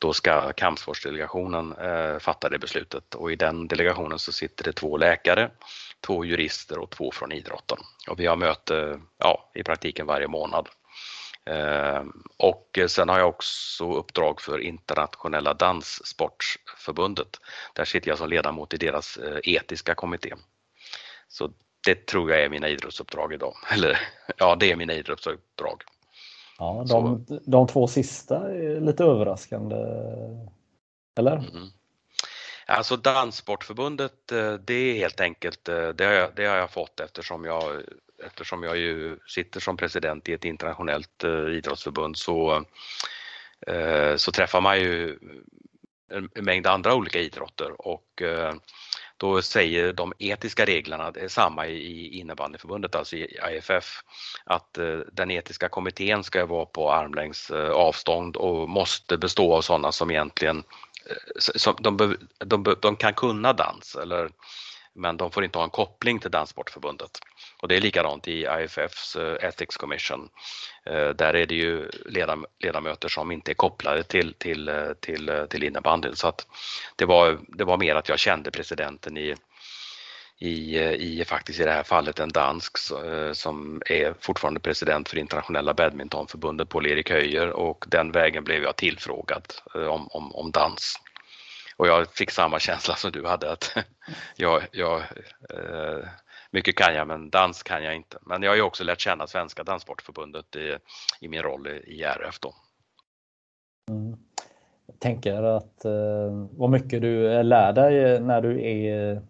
då ska kampsportsdelegationen eh, fatta det beslutet och i den delegationen så sitter det två läkare, två jurister och två från idrotten. Och vi har möte ja, i praktiken varje månad. Eh, och sen har jag också uppdrag för internationella danssportförbundet. Där sitter jag som ledamot i deras eh, etiska kommitté. Så det tror jag är mina idrottsuppdrag idag. [laughs] Eller ja, det är mina idrottsuppdrag. Ja, de, de två sista är lite överraskande. Eller? Mm. Alltså Danssportförbundet, eh, det är helt enkelt, eh, det har jag, det har jag fått eftersom jag, eftersom jag ju sitter som president i ett internationellt eh, idrottsförbund så, så träffar man ju en mängd andra olika idrotter och då säger de etiska reglerna, det är samma i innebandyförbundet, alltså i IFF, att eh, den etiska kommittén ska vara på armlängds eh, avstånd och måste bestå av sådana som egentligen eh, som de, de, de kan kunna dans eller men de får inte ha en koppling till Danssportförbundet. Och det är likadant i IFFs eh, Ethics Commission. Eh, där är det ju ledam ledamöter som inte är kopplade till, till, eh, till, till innebandyn. Så att det, var, det var mer att jag kände presidenten i, i, i faktiskt i det här fallet en dansk som är fortfarande president för internationella badmintonförbundet, Paul-Erik Höjer och den vägen blev jag tillfrågad om, om, om dans. Och jag fick samma känsla som du hade att [laughs] jag, jag eh, mycket kan jag men dans kan jag inte. Men jag har ju också lärt känna Svenska Danssportförbundet i, i min roll i, RF då. Mm. Jag tänker att eh, vad mycket du eh, lär dig eh, när du är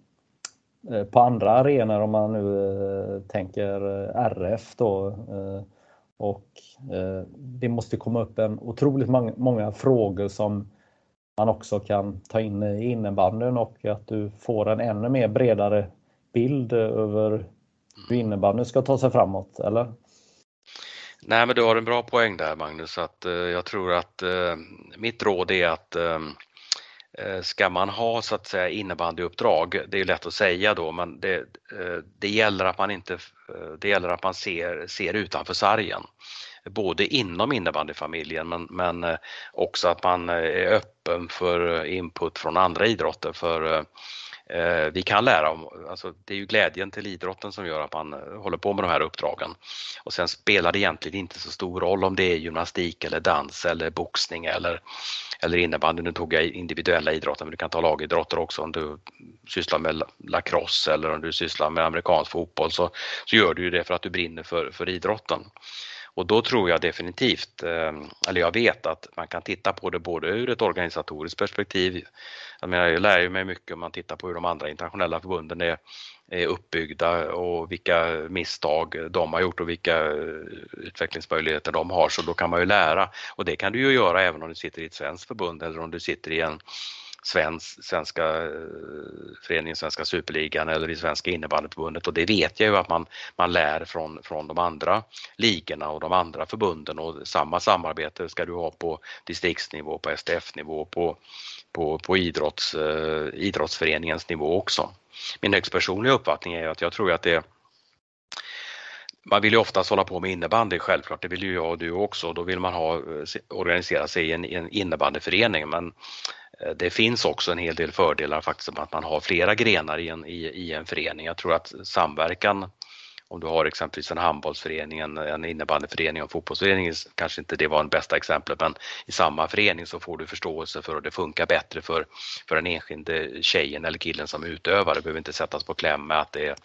eh, på andra arenor om man nu eh, tänker eh, RF då. Och eh, det måste komma upp en otroligt många, många frågor som man också kan ta in i innebandyn och att du får en ännu mer bredare bild över hur innebandyn ska ta sig framåt, eller? Nej, men du har en bra poäng där Magnus, att eh, jag tror att eh, mitt råd är att eh, eh Ska man ha så att säga innebandyuppdrag, det är lätt att säga då, men det, eh, det gäller att man inte, eh, det gäller att man ser, ser utanför sargen både inom innebandyfamiljen men, men eh, också att man eh, är öppen för eh, input från andra idrotter för vi kan lära om, alltså det är ju glädjen till idrotten som gör att man håller på med de här uppdragen. Och sen spelar det egentligen inte så stor roll om det är gymnastik eller dans eller boxning eller, eller innebandy. Nu tog jag individuella idrotter men du kan ta lagidrotter också om du sysslar med lacrosse eller om du sysslar med amerikansk fotboll så, så gör du ju det för att du brinner för, för idrotten. Och då tror jag definitivt, ehm, eller jag vet att man kan titta på det både ur ett organisatoriskt perspektiv, jag menar jag lär ju mig mycket om man tittar på hur de andra internationella förbunden är, är uppbyggda och vilka misstag de har gjort och vilka eh, utvecklingsmöjligheter de har. Så då kan man ju lära. Och det kan du ju göra även om du sitter i ett svenskt förbund eller om du sitter i en svensk, svenska eh, föreningen Svenska Superligan eller i Svenska innebandyförbundet och det vet jag ju att man, man lär från, från de andra ligorna och de andra förbunden och samma samarbete ska du ha på distriktsnivå, på STF-nivå, på, på, på idrotts, eh, idrottsföreningens nivå också. Min högst personliga uppfattning är att jag tror att det man vill ju oftast hålla på med innebandy självklart, det vill ju jag och du också. Då vill man ha, eh, organisera sig i en, en innebandyförening men Eh, det finns också en hel del fördelar faktiskt med att man har flera grenar i en, i, i en förening. Jag tror att samverkan om du har exempelvis en handbollsförening, en, en innebandyförening och en fotbollsförening, kanske inte det var det bästa exemplet, men i samma förening så får du förståelse för och det funkar bättre för, för den enskilde tjejen eller killen som utövar. Det behöver inte sättas på kläm med att det är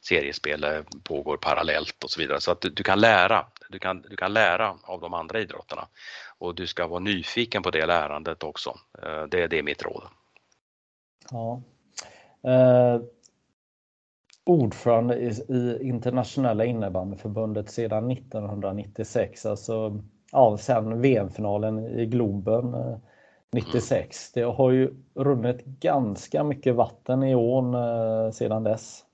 seriespel pågår parallellt och så vidare. Så att du, du, kan lära, du kan, du kan lära av de andra idrotterna och du ska vara nyfiken på det lärandet också. Eh, det, det är mitt råd. Ja. Eh, ordförande i, i internationella innebandyförbundet sedan 1996, alltså ja, sen VM-finalen i Globen eh, 96. Mm. Det har ju runnit ganska mycket vatten i ån eh, sedan dess.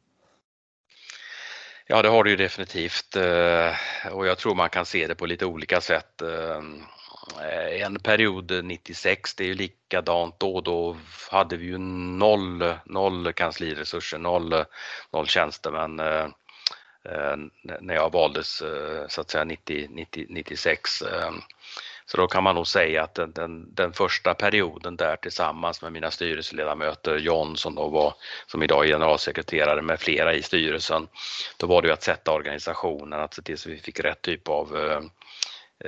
Ja, det har det ju definitivt eh, och jag tror man kan se det på lite olika sätt. Eh, en period 96, det är ju likadant då. Då hade vi ju noll, noll kansliresurser, noll, noll tjänstemän eh, eh, när jag valdes så att säga 90, 90, 96. Så då kan man nog säga att den, den, den, första perioden där tillsammans med mina styrelseledamöter, John som då var, som idag är generalsekreterare med flera i styrelsen, då var det ju att sätta organisationen, att se till så vi fick rätt typ av eh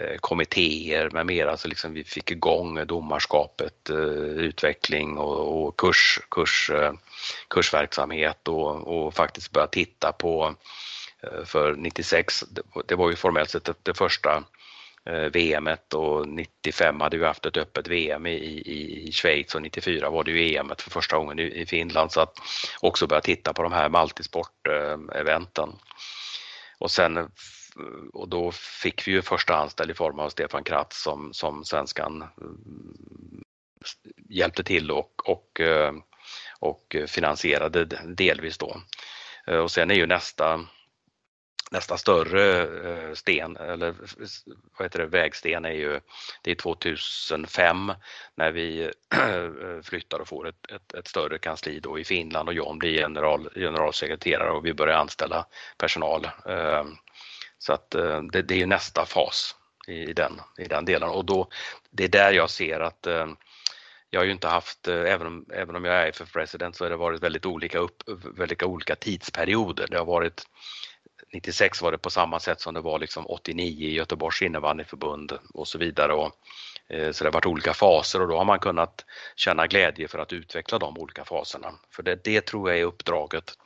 Eh, kommittéer med mera, så liksom vi fick igång domarskapet, eh, utveckling och, och kurs, kurs, eh, kursverksamhet och, och faktiskt börja titta på för 96, det var ju formellt sett det, första VMet och 95 hade vi haft ett öppet VM i, i, i Schweiz och 94 var det ju EM för första gången i, i Finland så att också börja titta på de här multisport-eventen. Och sen och då fick vi ju första anställd i form av Stefan Kratz som, som svenskan mm, hjälpte till och, och, eh, och finansierade delvis då. Eh, och sen är ju nästa nästa större eh, sten eller vad heter det, vägsten är ju det är 2005 när vi [clears throat] flyttar och får ett, ett, ett, större kansli då i Finland och John blir general, generalsekreterare och vi börjar anställa personal. Så att eh, det, det är nästa fas i den, i den delen och då det är där jag ser att eh, jag har ju inte haft, eh, även om, även om jag är för president så har det varit väldigt olika, upp, väldigt olika tidsperioder. Det har varit 96 var det på samma sätt som det var liksom 89 i Göteborgs innebandyförbund och så vidare. Och, Eh, så det har varit olika faser och då har man kunnat känna glädje för att utveckla de olika faserna. För det, det tror jag är uppdraget.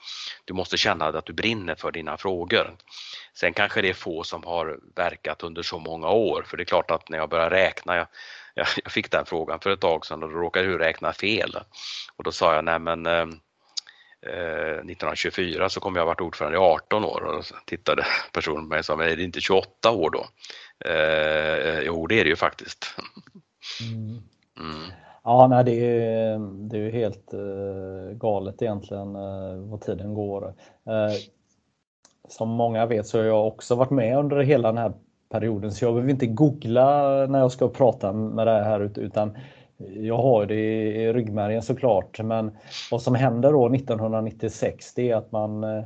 Du måste känna att du brinner för dina frågor. Sen kanske det är få som har verkat under så många år, för det är klart att när jag börjar räkna, jag, [laughs] jag fick den frågan för ett tag sedan och då råkade jag räkna fel. Och då sa jag, nej men eh, 1924 eh, så kom jag varit ordförande i 18 år och tittade [laughs] personen på mig och sa, men är det inte 28 år då? Eh, jo, det är det ju faktiskt. Mm. Mm. Ja, nej, det är, det är helt uh, galet egentligen uh, vad tiden går. Uh, som många vet så har jag också varit med under hela den här perioden så jag behöver inte googla när jag ska prata med det här utan jag har det i ryggmärgen såklart, men vad som händer då 1996 det är att man eh,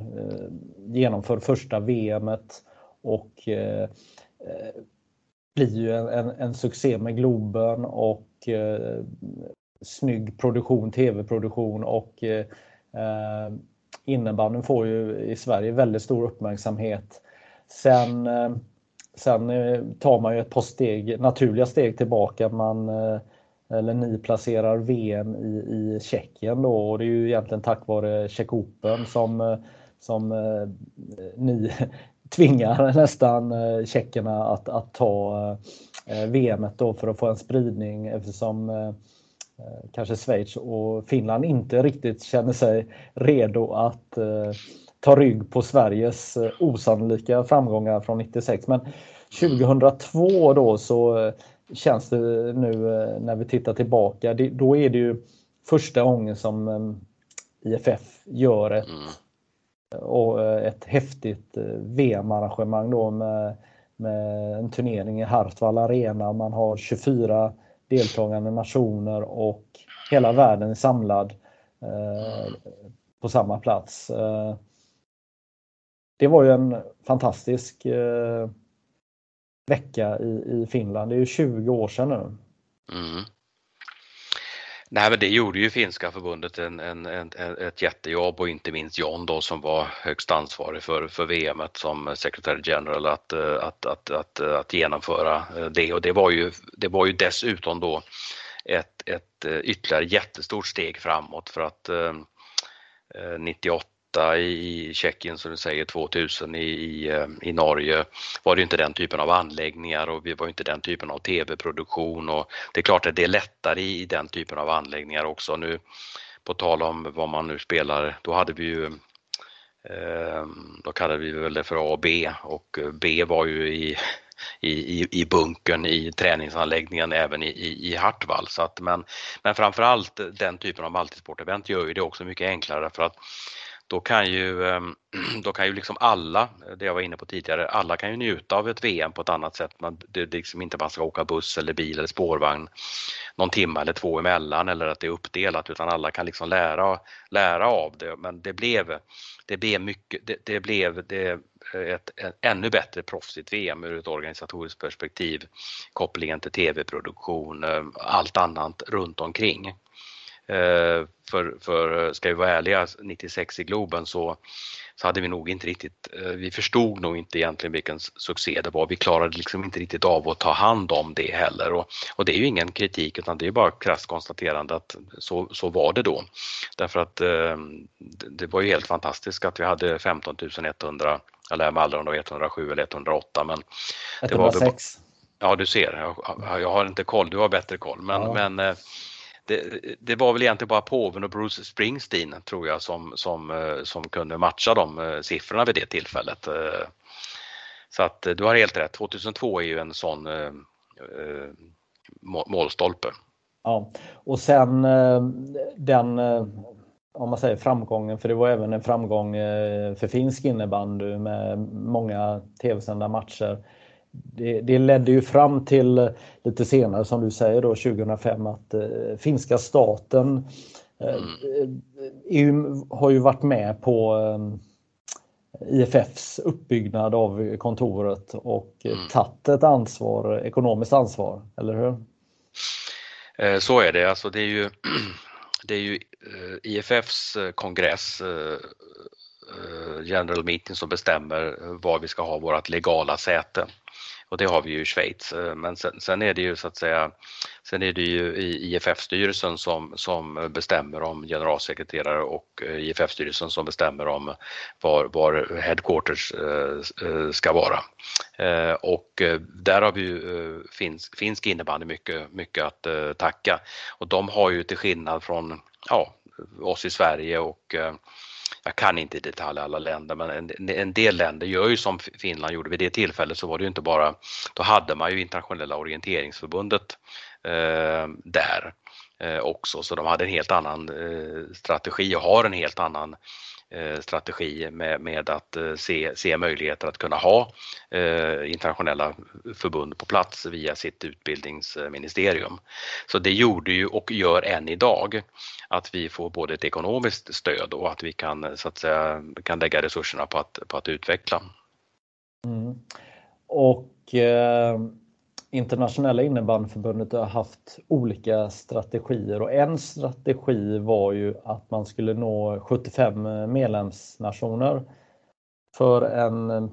genomför första VMet och eh, eh, blir ju en, en, en, succé med Globen och eh, snygg produktion, tv-produktion och eh, eh, innebandyn får ju i Sverige väldigt stor uppmärksamhet. Sen, eh, sen eh, tar man ju ett par steg, naturliga steg tillbaka. Man eller ni placerar VM i, i Tjeckien då och det är ju egentligen tack vare Czech Open som, som eh, eh ni [laughs] tvingar [laughs] nästan eh, tjeckerna att, att ta eh, eh VM då för att få en spridning eftersom eh, eh, kanske Schweiz och Finland inte riktigt känner sig redo att ta rygg på Sveriges osannolika framgångar från 96. Men 2002 då så känns det nu eh, när vi tittar tillbaka. då är det ju första gången som eh, IFF gör ett, mm. och eh, ett häftigt VM-arrangemang då med, med en turnering i Hartwall Arena. Man har 24 deltagande nationer och hela världen är samlad eh, på samma plats. Eh, det var ju en fantastisk eh, vecka i, i Finland. Det är ju 20 år sedan nu. Mm. Nej men det gjorde ju finska förbundet en, en, en, ett jättejobb och inte minst John då som var högst ansvarig för, för VM som secretary general att, eh, att, att, att, att genomföra eh, det och det var ju, det var ju dessutom då ett, ett eh, ytterligare jättestort steg framåt för att 98 98 i Tjeckien som du säger, 2000 i, i, eh, i Norge var det inte den typen av anläggningar och vi var inte den typen av tv-produktion och det är klart att det är lättare i den typen av anläggningar också. Nu på tal om vad man nu spelar, då hade vi ju eh, då kallade vi väl det för A och B och eh, B var ju i i, i, bunkern i träningsanläggningen även i, i, i Hartwall. Så att, men, men framförallt den typen av multisportevent gör ju det också mycket enklare för att då kan ju, ehm, [clears throat] då kan ju liksom alla, det jag var inne på tidigare, alla kan ju njuta av ett VM på ett annat sätt. Man, det är liksom inte man ska åka buss eller bil eller spårvagn någon timme eller två emellan eller att det är uppdelat utan alla kan liksom lära, lära av det. Men det blev, det blev mycket, det, det blev det, eh, ett, ett ännu bättre proffsigt VM ur ett organisatoriskt perspektiv. Kopplingen till tv-produktion, eh, allt annat runt omkring. Eh, för, för ska vi vara ärliga, 96 i Globen så, så hade vi nog inte riktigt, eh, vi förstod nog inte egentligen vilken succé det var. Vi klarade liksom inte riktigt av att ta hand om det heller och, och det är ju ingen kritik utan det är bara krasst konstaterande att så, så var det då. Därför att eh, det var ju helt fantastiskt att vi hade 15 100, jag lär mig aldrig om det var 107 eller 108 men 106. Det var, ja du ser, jag, jag, har inte koll, du har bättre koll men, ja. men det, det, var väl egentligen bara påven och Bruce Springsteen tror jag som, som, eh, som kunde matcha de eh, siffrorna vid det tillfället. Eh, så att du har helt rätt, 2002 är ju en sån målstolpe. Ja, och sen den om man säger framgången, för det var även en framgång för finsk innebandy med många tv-sända matcher det, det, ledde ju fram till lite senare som du säger då 2005 att eh, finska staten eh, EU har ju varit med på eh, IFFs uppbyggnad av kontoret och mm. tagit ett ansvar, ekonomiskt ansvar, eller hur? Eh, så är det, alltså det är ju, [clears throat] det är ju eh, IFFs kongress General Meeting som bestämmer var vi ska ha vårt legala säte och det har vi ju i Schweiz. Eh, men sen, sen, är det ju så att säga, sen är det ju IFF-styrelsen som, som bestämmer om generalsekreterare och eh, IFF-styrelsen som bestämmer om var, var headquarters eh, ska vara. Och där har vi ju finsk, finsk innebandy mycket, mycket att tacka och de har ju till skillnad från ja, oss i Sverige och jag kan inte i detalj alla länder, men en, en, del länder gör ju som Finland gjorde. Vid det tillfället så var det ju inte bara, då hade man ju internationella orienteringsförbundet eh, där eh, också, så de hade en helt annan eh, strategi och har en helt annan Eh, Eh, strategi med, med att eh, se, se möjligheter att kunna ha eh, internationella förbund på plats via sitt utbildningsministerium. Så det gjorde ju och gör än idag att vi får både ett ekonomiskt stöd och att vi kan så att säga kan lägga resurserna på att, på att utveckla. Mm. Och eh Internationella innebandyförbundet har haft olika strategier och en strategi var ju att man skulle nå 75 medlemsnationer för en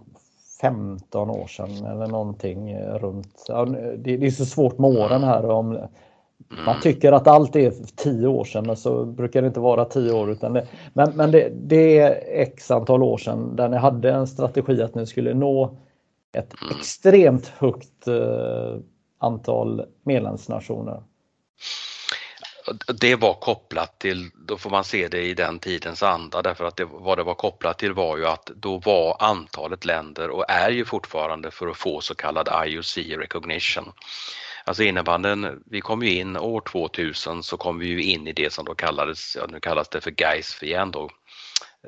15 år sedan eller någonting runt. Det är så svårt med åren här. Om man tycker att allt är 10 år sedan men så brukar det inte vara 10 år. Utan det, men men det, det är x antal år sedan där ni hade en strategi att ni skulle nå ett mm. extremt högt eh, antal medlemsnationer. Det var kopplat till, då får man se det i den tidens anda därför att det, vad det var kopplat till var ju att då var antalet länder och är ju fortfarande för att få så kallad IOC recognition. Alltså innebanden, vi kom ju in år 2000 så kom vi ju in i det som då kallades, ja, nu kallas det för GAIS igen då,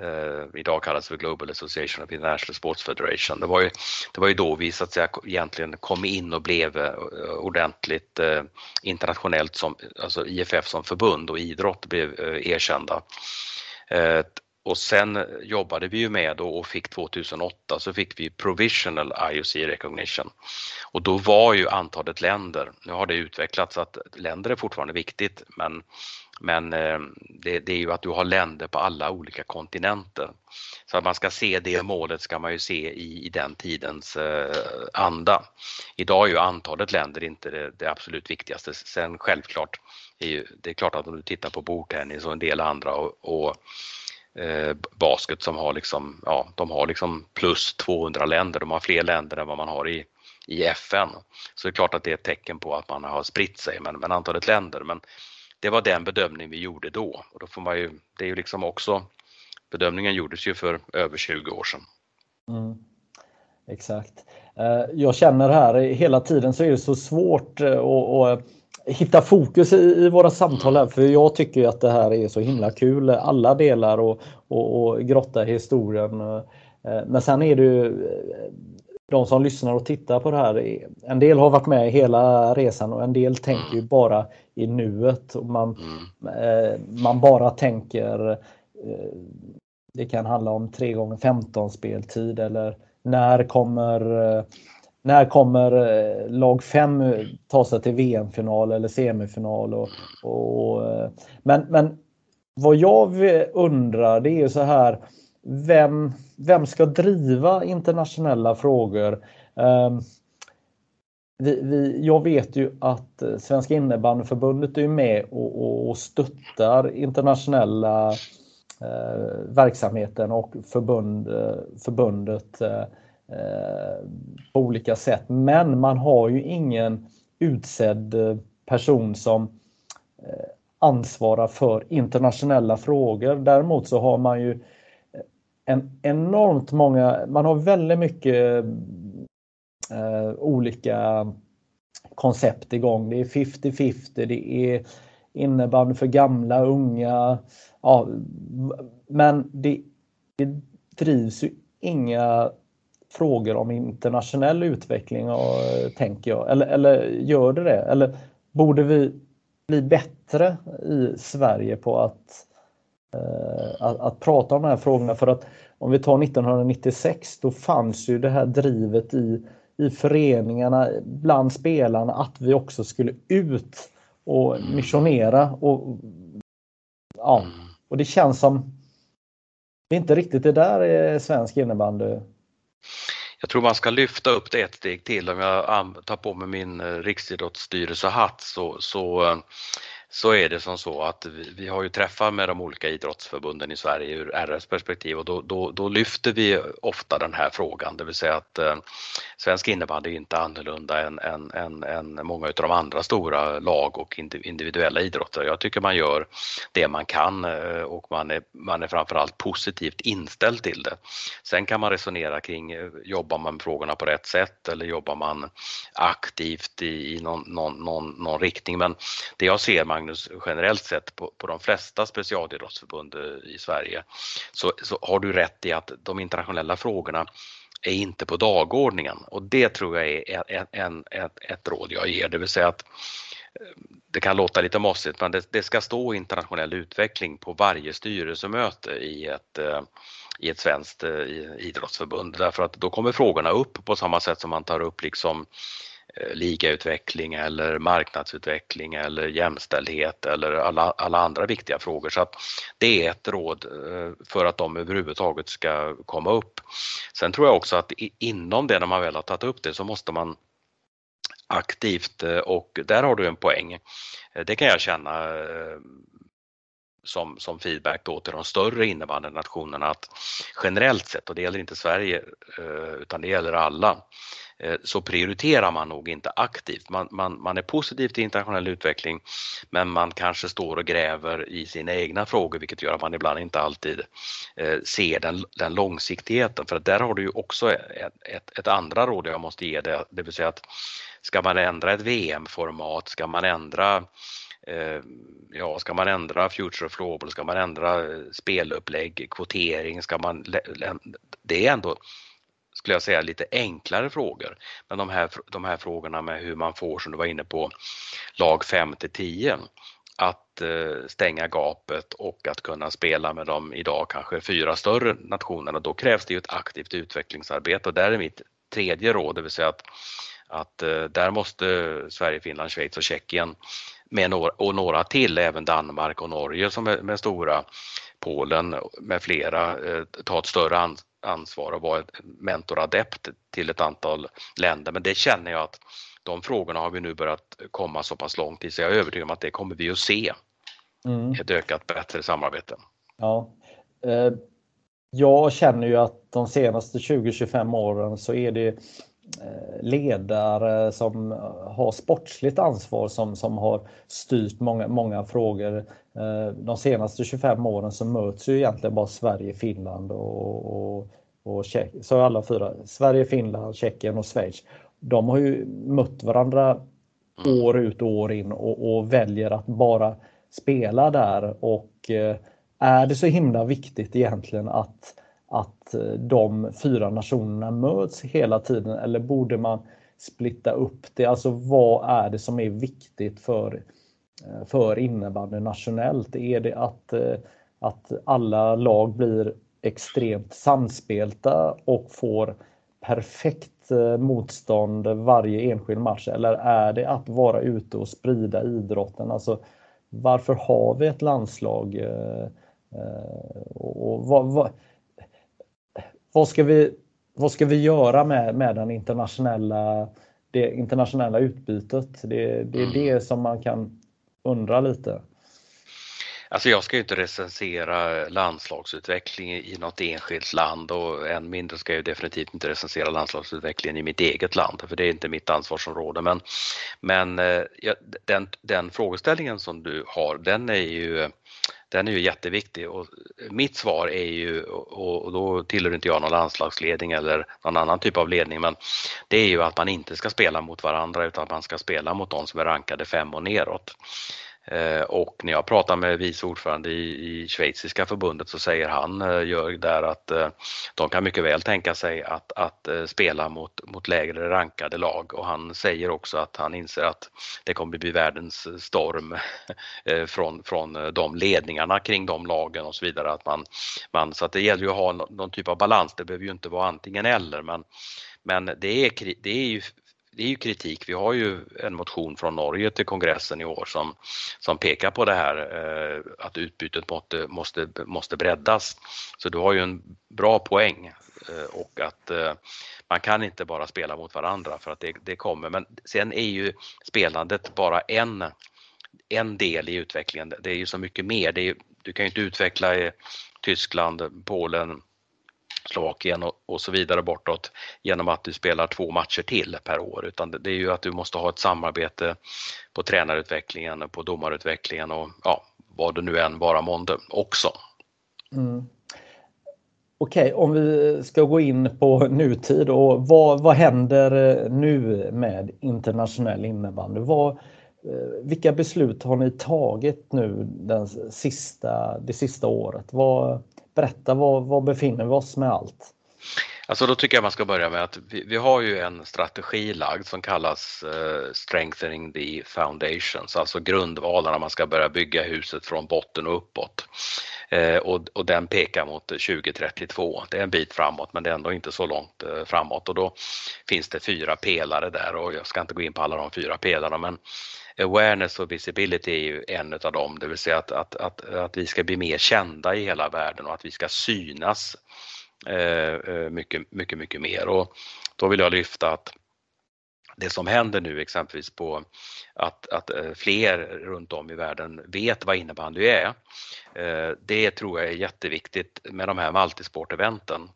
eh, idag kallas för Global Association of International Sports Federation. Det var ju, det var ju då vi så att säga egentligen kom in och blev eh, ordentligt eh, internationellt som, alltså IFF som förbund och idrott blev eh, erkända. Eh, och sen jobbade vi ju med och fick 2008 så fick vi provisional IOC recognition. Och då var ju antalet länder, nu har det utvecklats att länder är fortfarande viktigt men men eh, det, det, är ju att du har länder på alla olika kontinenter. Så att man ska se det målet ska man ju se i, i den tidens eh, anda. Idag är ju antalet länder inte det, det absolut viktigaste. Sen självklart, är ju, det är klart att om du tittar på bordtennis och en del andra och, och eh, basket som har liksom, ja, de har liksom plus 200 länder, de har fler länder än vad man har i i FN. Så det är klart att det är ett tecken på att man har spritt sig, men, men antalet länder. Men det var den bedömning vi gjorde då och då får man ju, det är ju liksom också, bedömningen gjordes ju för över 20 år sedan. Mm. Exakt. Eh, jag känner här hela tiden så är det så svårt att hitta fokus i, i våra samtal här för jag tycker att det här är så himla kul alla delar och, och, och grotta i historien. Men sen är det ju de som lyssnar och tittar på det här, en del har varit med hela resan och en del tänker ju bara i nuet. Och man, mm. man bara tänker det kan handla om 3 gånger 15 speltid eller när kommer när kommer eh, lag 5 ta sig till VM-final eller semifinal? Och, och, eh, men, men vad jag undrar det är så här, vem, vem ska driva internationella frågor? Vi, vi, jag vet ju att eh, Svenska innebandyförbundet är med och, och, och stöttar internationella eh, verksamheten och förbund, eh, förbundet eh, eh, på olika sätt. Men man har ju ingen utsedd person som eh, ansvarar för internationella frågor. Däremot så har man ju en enormt många, man har väldigt mycket eh, olika koncept igång. Det är 50-50, det är innebandy för gamla, unga. Ja, men det, det drivs ju inga frågor om internationell utveckling, och, eh, tänker jag. Eller, eller gör det det? Eller borde vi bli bättre i Sverige på att, eh, att, att, prata om de här frågorna? För att om vi tar 1996, då fanns ju det här drivet i, i föreningarna, bland spelarna, att vi också skulle ut och missionera. Och, ja, och det känns som det är inte riktigt det där är svensk innebandy jag tror man ska lyfta upp det ett steg till. Om jag tar på mig min eh, riksidrottsstyrelsehatt så, så eh, så är det som så att vi, vi, har ju träffat med de olika idrottsförbunden i Sverige ur RFs perspektiv och då, då, då, lyfter vi ofta den här frågan, det vill säga att eh, svensk innebandy är inte annorlunda än, än, än, än många av de andra stora lag och individuella idrotter. Jag tycker man gör det man kan eh, och man är, man är framförallt positivt inställd till det. Sen kan man resonera kring, eh, jobbar man med frågorna på rätt sätt eller jobbar man aktivt i, i någon, någon, någon, någon riktning? Men det jag ser, man Magnus, generellt sett på, på de flesta specialidrottsförbund eh, i Sverige så, så har du rätt i att de internationella frågorna är inte på dagordningen. Och det tror jag är en, en, ett, ett råd jag ger, det vill säga att eh, det kan låta lite mossigt men det, det, ska stå internationell utveckling på varje styrelsemöte i ett, eh, i ett svenskt idrottsförbund. Därför att då kommer frågorna upp på samma sätt som man tar upp liksom Eh, ligautveckling eller marknadsutveckling eller jämställdhet eller alla, alla andra viktiga frågor. Så att det är ett råd eh, för att de överhuvudtaget ska komma upp. Sen tror jag också att inom det, när man väl har tagit upp det, så måste man aktivt eh, och där har du en poäng. Det kan jag känna som, som feedback då till de större innebandynationerna att generellt sett, och det gäller inte Sverige utan det gäller alla, Eh, så prioriterar man nog inte aktivt. Man, man, man är positiv till internationell utveckling men man kanske står och gräver i sina egna frågor vilket gör att man ibland inte alltid eh, ser den, den långsiktigheten. För där har du ju också ett, ett, ett andra råd jag måste ge det, det vill säga att ska man ändra ett VM-format, ska man ändra eh, ja, ska man ändra Future of Global, ska man ändra spelupplägg, kvotering, ska man, det är ändå skulle jag säga, lite enklare frågor. Men de här, de här frågorna med hur man får, som du var inne på, lag 5 till 10 att eh, stänga gapet och att kunna spela med de idag kanske fyra större nationerna, då krävs det ju ett aktivt utvecklingsarbete och där är mitt tredje råd, det vill säga att, att eh, där måste Sverige, Finland, Schweiz och Tjeckien med några, och några till, även Danmark och Norge som är med stora, Polen med flera, eh, ta ett större ansvar och vara mentoradept till ett antal länder. Men det känner jag att de frågorna har vi nu börjat komma så pass långt i så jag är övertygad om att det kommer vi att se. Mm. Ett ökat bättre samarbete. Ja. Eh, jag känner ju att de senaste 20-25 åren så är det eh, ledare som har sportsligt ansvar som, som har styrt många, många frågor. Eh, de senaste 25 åren så möts ju egentligen bara Sverige, Finland och, och, och Tjeckien. Så alla fyra, Sverige, Finland, Tjeckien och Schweiz. De har ju mött varandra mm. år ut och år in och, och, väljer att bara spela där och eh, är det så himla viktigt egentligen att, att de fyra nationerna möts hela tiden eller borde man splitta upp det? Alltså vad är det som är viktigt för, för innebandy nationellt? Är det att, att alla lag blir extremt samspelta och får perfekt eh, motstånd varje enskild match eller är det att vara ute och sprida idrotten? Alltså, varför har vi ett landslag? Eh, eh, och vad, vad, vad, ska, vi, vad ska vi göra med, med den internationella, det internationella utbytet? Det, det är mm. det som man kan undra lite. Alltså jag ska ju inte recensera landslagsutveckling i något enskilt land och än mindre ska jag definitivt inte recensera landslagsutvecklingen i mitt eget land för det är inte mitt ansvarsområde. Men, men eh, den, den frågeställningen som du har den är ju den är ju jätteviktig och mitt svar är ju, och då tillhör inte jag någon landslagsledning eller någon annan typ av ledning, men det är ju att man inte ska spela mot varandra utan att man ska spela mot de som är rankade fem och neråt. Eh, och när jag pratar med vice ordförande i, i schweiziska förbundet så säger han, eh, Jörg, där att eh, de kan mycket väl tänka sig att, att spela mot, mot lägre rankade lag och han säger också att han inser att det kommer bli världens storm [laughs] från, från de ledningarna kring de lagen och så vidare. Att man, man, så att det gäller ju att ha någon typ av balans, det behöver ju inte vara antingen eller men men det är, det är ju det är ju kritik. Vi har ju en motion från Norge till kongressen i år som, som pekar på det här eh, att utbytet måste, måste, måste breddas. Så du har ju en bra poäng eh, och att eh, man kan inte bara spela mot varandra för att det, det kommer. Men sen är ju spelandet bara en, en del i utvecklingen. Det är ju så mycket mer. Det är, du kan ju inte utveckla i Tyskland, Polen, Slovakien och, och, så vidare bortåt genom att du spelar två matcher till per år utan det, det är ju att du måste ha ett samarbete på tränarutvecklingen, på domarutvecklingen och ja, vad det nu än vara månde också. Mm. Okej, okay, om vi ska gå in på nutid och vad, vad händer eh, nu med internationell innebandy? Vad, eh, vilka beslut har ni tagit nu den sista, det sista året? Vad, berätta, var, var befinner vi oss med allt? Alltså då tycker jag man ska börja med att vi, vi har ju en strategi lagd som kallas uh, Strengthening the Foundations, alltså grundvalarna man ska börja bygga huset från botten och uppåt. Eh, och, och den pekar mot 2032. Det är en bit framåt men det är ändå inte så långt eh, framåt och då finns det fyra pelare där och jag ska inte gå in på alla de fyra pelarna men awareness och visibility är ju en av dem, det vill säga att, att, att, att vi ska bli mer kända i hela världen och att vi ska synas eh, eh mycket, mycket, mycket mer. Och då vill jag lyfta att det som händer nu exempelvis på att, att eh, fler runt om i världen vet vad innebandy är. Eh, det tror jag är jätteviktigt med de här multisporteventen.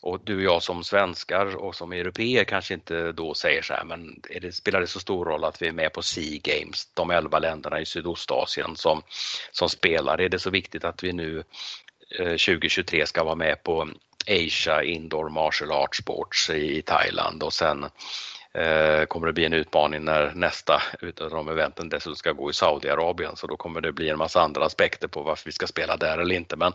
Och du och jag som svenskar och som europeer kanske inte då säger så här, men det, spelar det så stor roll att vi är med på Sea Games, de elva länderna i Sydostasien som, som spelar? Är det så viktigt att vi nu eh, 2023 ska vara med på Asia Indoor Martial Arts Sports i Thailand och sen Eh, kommer det bli en utmaning när nästa utav de eventen dessutom ska gå i Saudiarabien så då kommer det bli en massa andra aspekter på varför vi ska spela där eller inte. Men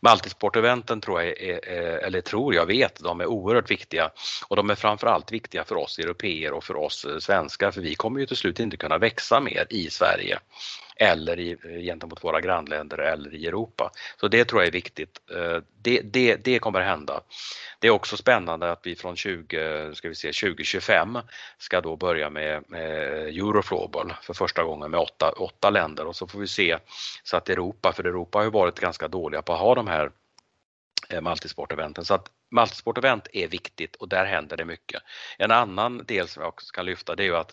multisport-eventen tror jag, är, eller tror jag vet, de är oerhört viktiga och de är framförallt viktiga för oss europeer och för oss eh, svenskar för vi kommer ju till slut inte kunna växa mer i Sverige eller i, eh, gentemot våra grannländer eller i Europa. Så det tror jag är viktigt. Eh, det, det, det kommer att hända. Det är också spännande att vi från 20, ska vi se, 2025 ska då börja med, med Eurofloorball för första gången med åtta, åtta länder och så får vi se så att Europa, för Europa har ju varit ganska dåliga på att ha de här eh, multisporteventen. Så att multisportevent är viktigt och där händer det mycket. En annan del som jag också kan lyfta det är ju att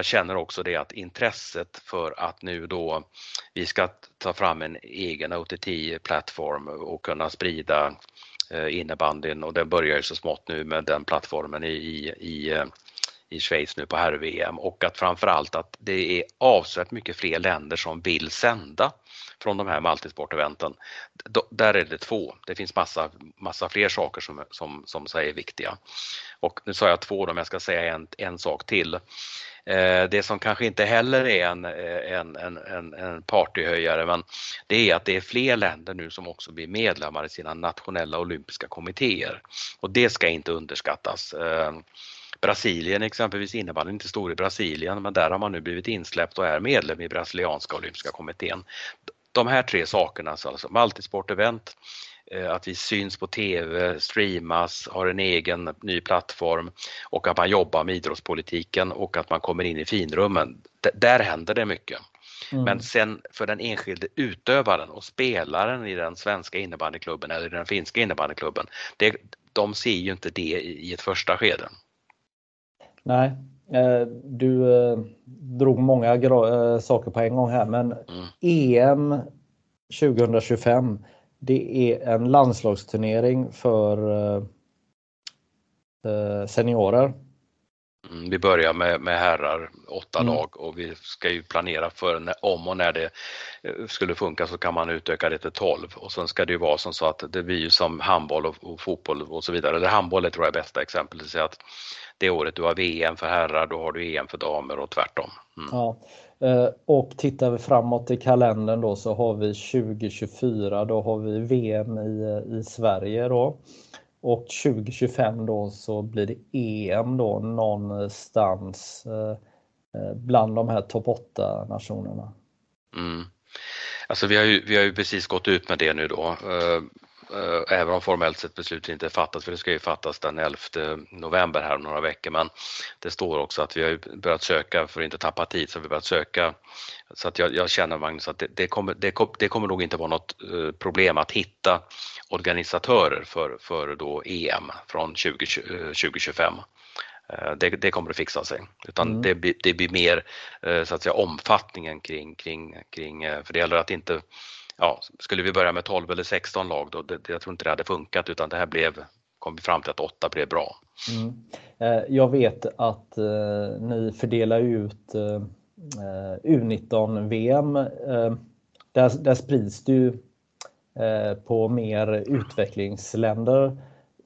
jag känner också det att intresset för att nu då vi ska ta fram en egen OTT-plattform och kunna sprida eh, innebandyn och den börjar ju så smått nu med den plattformen i, i, i eh, i Schweiz nu på herr-VM och att framförallt att det är avsevärt mycket fler länder som vill sända från de här multisporteventen. Där är det två. Det finns massa, massa fler saker som, som, som är viktiga. Och nu sa jag två, om jag ska säga en, en sak till. Eh, det som kanske inte heller är eh, en, en, en, en partyhöjare men det är att det är fler länder nu som också blir medlemmar i sina nationella olympiska kommittéer och det ska inte underskattas. Eh, Brasilien exempelvis innebandyn inte stor i Brasilien men där har man nu blivit insläppt och är medlem i brasilianska olympiska kommittén. De här tre sakerna, alltså multisportevent, event, att vi syns på TV, streamas, har en egen ny plattform och att man jobbar med idrottspolitiken och att man kommer in i finrummen. D där händer det mycket. Mm. Men sen för den enskilde utövaren och spelaren i den svenska innebandyklubben eller den finska innebandyklubben, det, de ser ju inte det i ett första skede. Nej, eh, du eh, drog många eh, saker på en gång här men mm. EM 2025 det är en landslagsturnering för seniorer. Mm, vi börjar med, med herrar, åtta mm. lag och vi ska ju planera för när, om och när det skulle funka så kan man utöka det till 12 och sen ska det ju vara som så att det blir ju som handboll och, och fotboll och så vidare. Eller handboll är tror jag är bästa exemplet, att det året du har VM för herrar, då har du EM för damer och tvärtom. Mm. Ja. Eh, och tittar vi framåt i kalendern då så har vi 2024, då har vi VM i, eh, i Sverige då. Och 2025 då så blir det EM då någonstans eh, bland de här topp 8 nationerna. Mm. Alltså vi har, ju, vi har ju precis gått ut med det nu då. Eh, även om formellt sett beslutet inte fattas, för det ska ju fattas den 11 november här om några veckor, men det står också att vi har börjat söka, för att inte tappa tid, så har vi börjat söka. Så att jag, jag känner Magnus att det, det, kommer, det, det, kommer nog inte vara något eh, problem att hitta organisatörer för, för då EM från 20, 2025. Eh, det, det, kommer att fixa sig, utan mm. det, blir, det blir mer så att säga omfattningen kring, kring, kring, för det gäller att inte ja, skulle vi börja med 12 eller 16 lag då, det, jag tror inte det hade funkat utan det här blev, kom vi fram till att 8 blev bra. Mm. Eh, jag vet att eh, ni fördelar ut eh, eh U19-VM. Eh, där, där sprids det ju eh, på mer utvecklingsländer.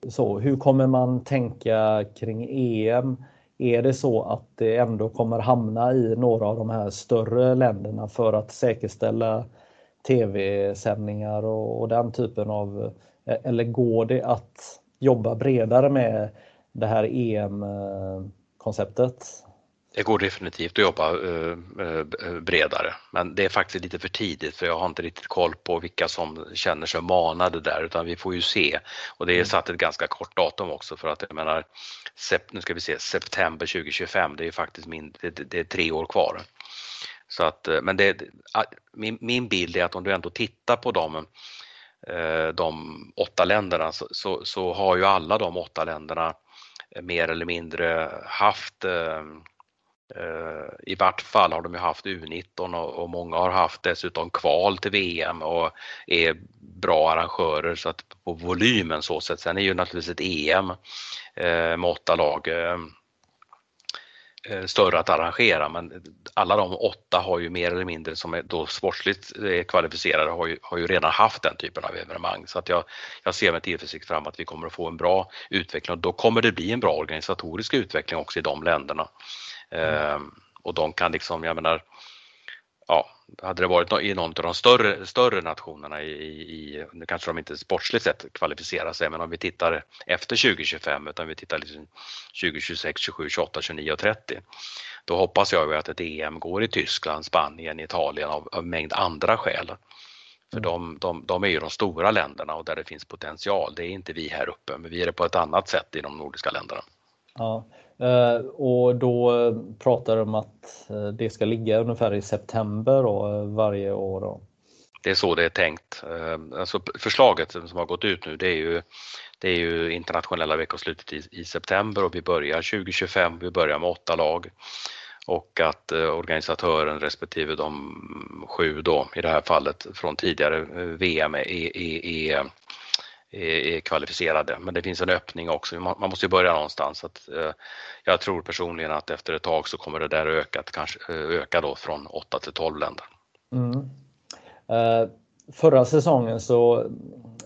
Så, hur kommer man tänka kring EM? Är det så att det ändå kommer hamna i några av de här större länderna för att säkerställa tv-sändningar och, och, den typen av... Eh, eller går det att jobba bredare med det här EM-konceptet? Det går definitivt att jobba uh, bredare, men det är faktiskt lite för tidigt för jag har inte riktigt koll på vilka som känner sig manade där utan vi får ju se. Och det är mm. satt ett ganska kort datum också för att jag menar, nu ska vi se, september 2025, det är faktiskt min, det, det är tre år kvar. Så att, eh, men det, min, min bild är att om du ändå tittar på dem, eh, de åtta länderna så, så, så, har ju alla de åtta länderna eh, mer eller mindre haft eh, i vart fall har de ju haft U19 och, och, många har haft dessutom kval till VM och är bra arrangörer så att på volymen så sett. Sen är ju naturligtvis ett EM med åtta lag Eh, större att arrangera men alla de åtta har ju mer eller mindre som är då sportsligt eh, kvalificerade har ju, har ju redan haft den typen av evenemang så att jag, jag ser med tillförsikt fram att vi kommer att få en bra utveckling och då kommer det bli en bra organisatorisk utveckling också i de länderna. Mm. Ehm, och de kan liksom, jag menar, ja, hade det varit i någon av de större, större nationerna i, i, nu kanske de inte sportsligt sett kvalificerar sig, men om vi tittar efter 2025 utan vi tittar liksom 2026, 27, 28, 29 och 30. Då hoppas jag att ett EM går i Tyskland, Spanien, Italien av, av mängd andra skäl. För mm. de, de, de är ju de stora länderna och där det finns potential. Det är inte vi här uppe, men vi är det på ett annat sätt i de nordiska länderna. Ja, eh, och då pratar de om att eh, det ska ligga ungefär i september då, eh, varje år. Då. Det är så det är tänkt. Alltså förslaget som har gått ut nu det är ju, det är ju internationella veckoslutet i, i september och vi börjar 2025, vi börjar med åtta lag och att organisatören respektive de sju då i det här fallet från tidigare VM är, är, är är kvalificerade. Men det finns en öppning också. Man måste ju börja någonstans. Så att, eh, jag tror personligen att efter ett tag så kommer det där öka, kanske, eh, öka då från 8 till 12 länder. Mm. Eh, förra säsongen så,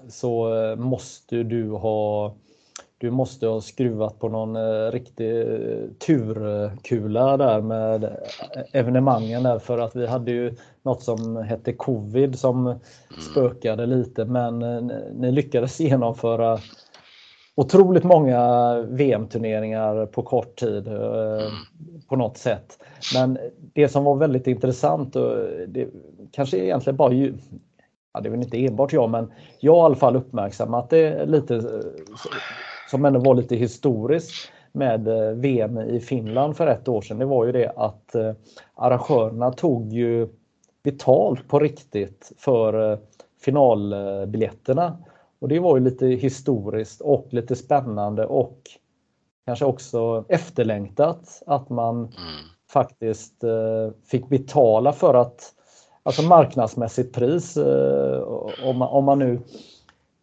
så måste du ha du måste ha skruvat på någon eh, riktig turkula där med evenemangen där för att vi hade ju något som hette covid som mm. spökade lite men ni lyckades [laughs] genomföra otroligt många VM-turneringar på kort tid mm. på något sätt. Men det som var väldigt intressant och det kanske egentligen bara ja, det är väl inte enbart jag, men jag har i alla fall uppmärksammat det lite som ändå var lite historiskt med eh, VM i Finland för ett år sedan. Det var ju det att eh, arrangörerna tog ju betalt på riktigt för eh, finalbiljetterna. Och det var ju lite historiskt och lite spännande och kanske också efterlängtat att man mm. faktiskt fick betala för att alltså marknadsmässigt pris om man, om man nu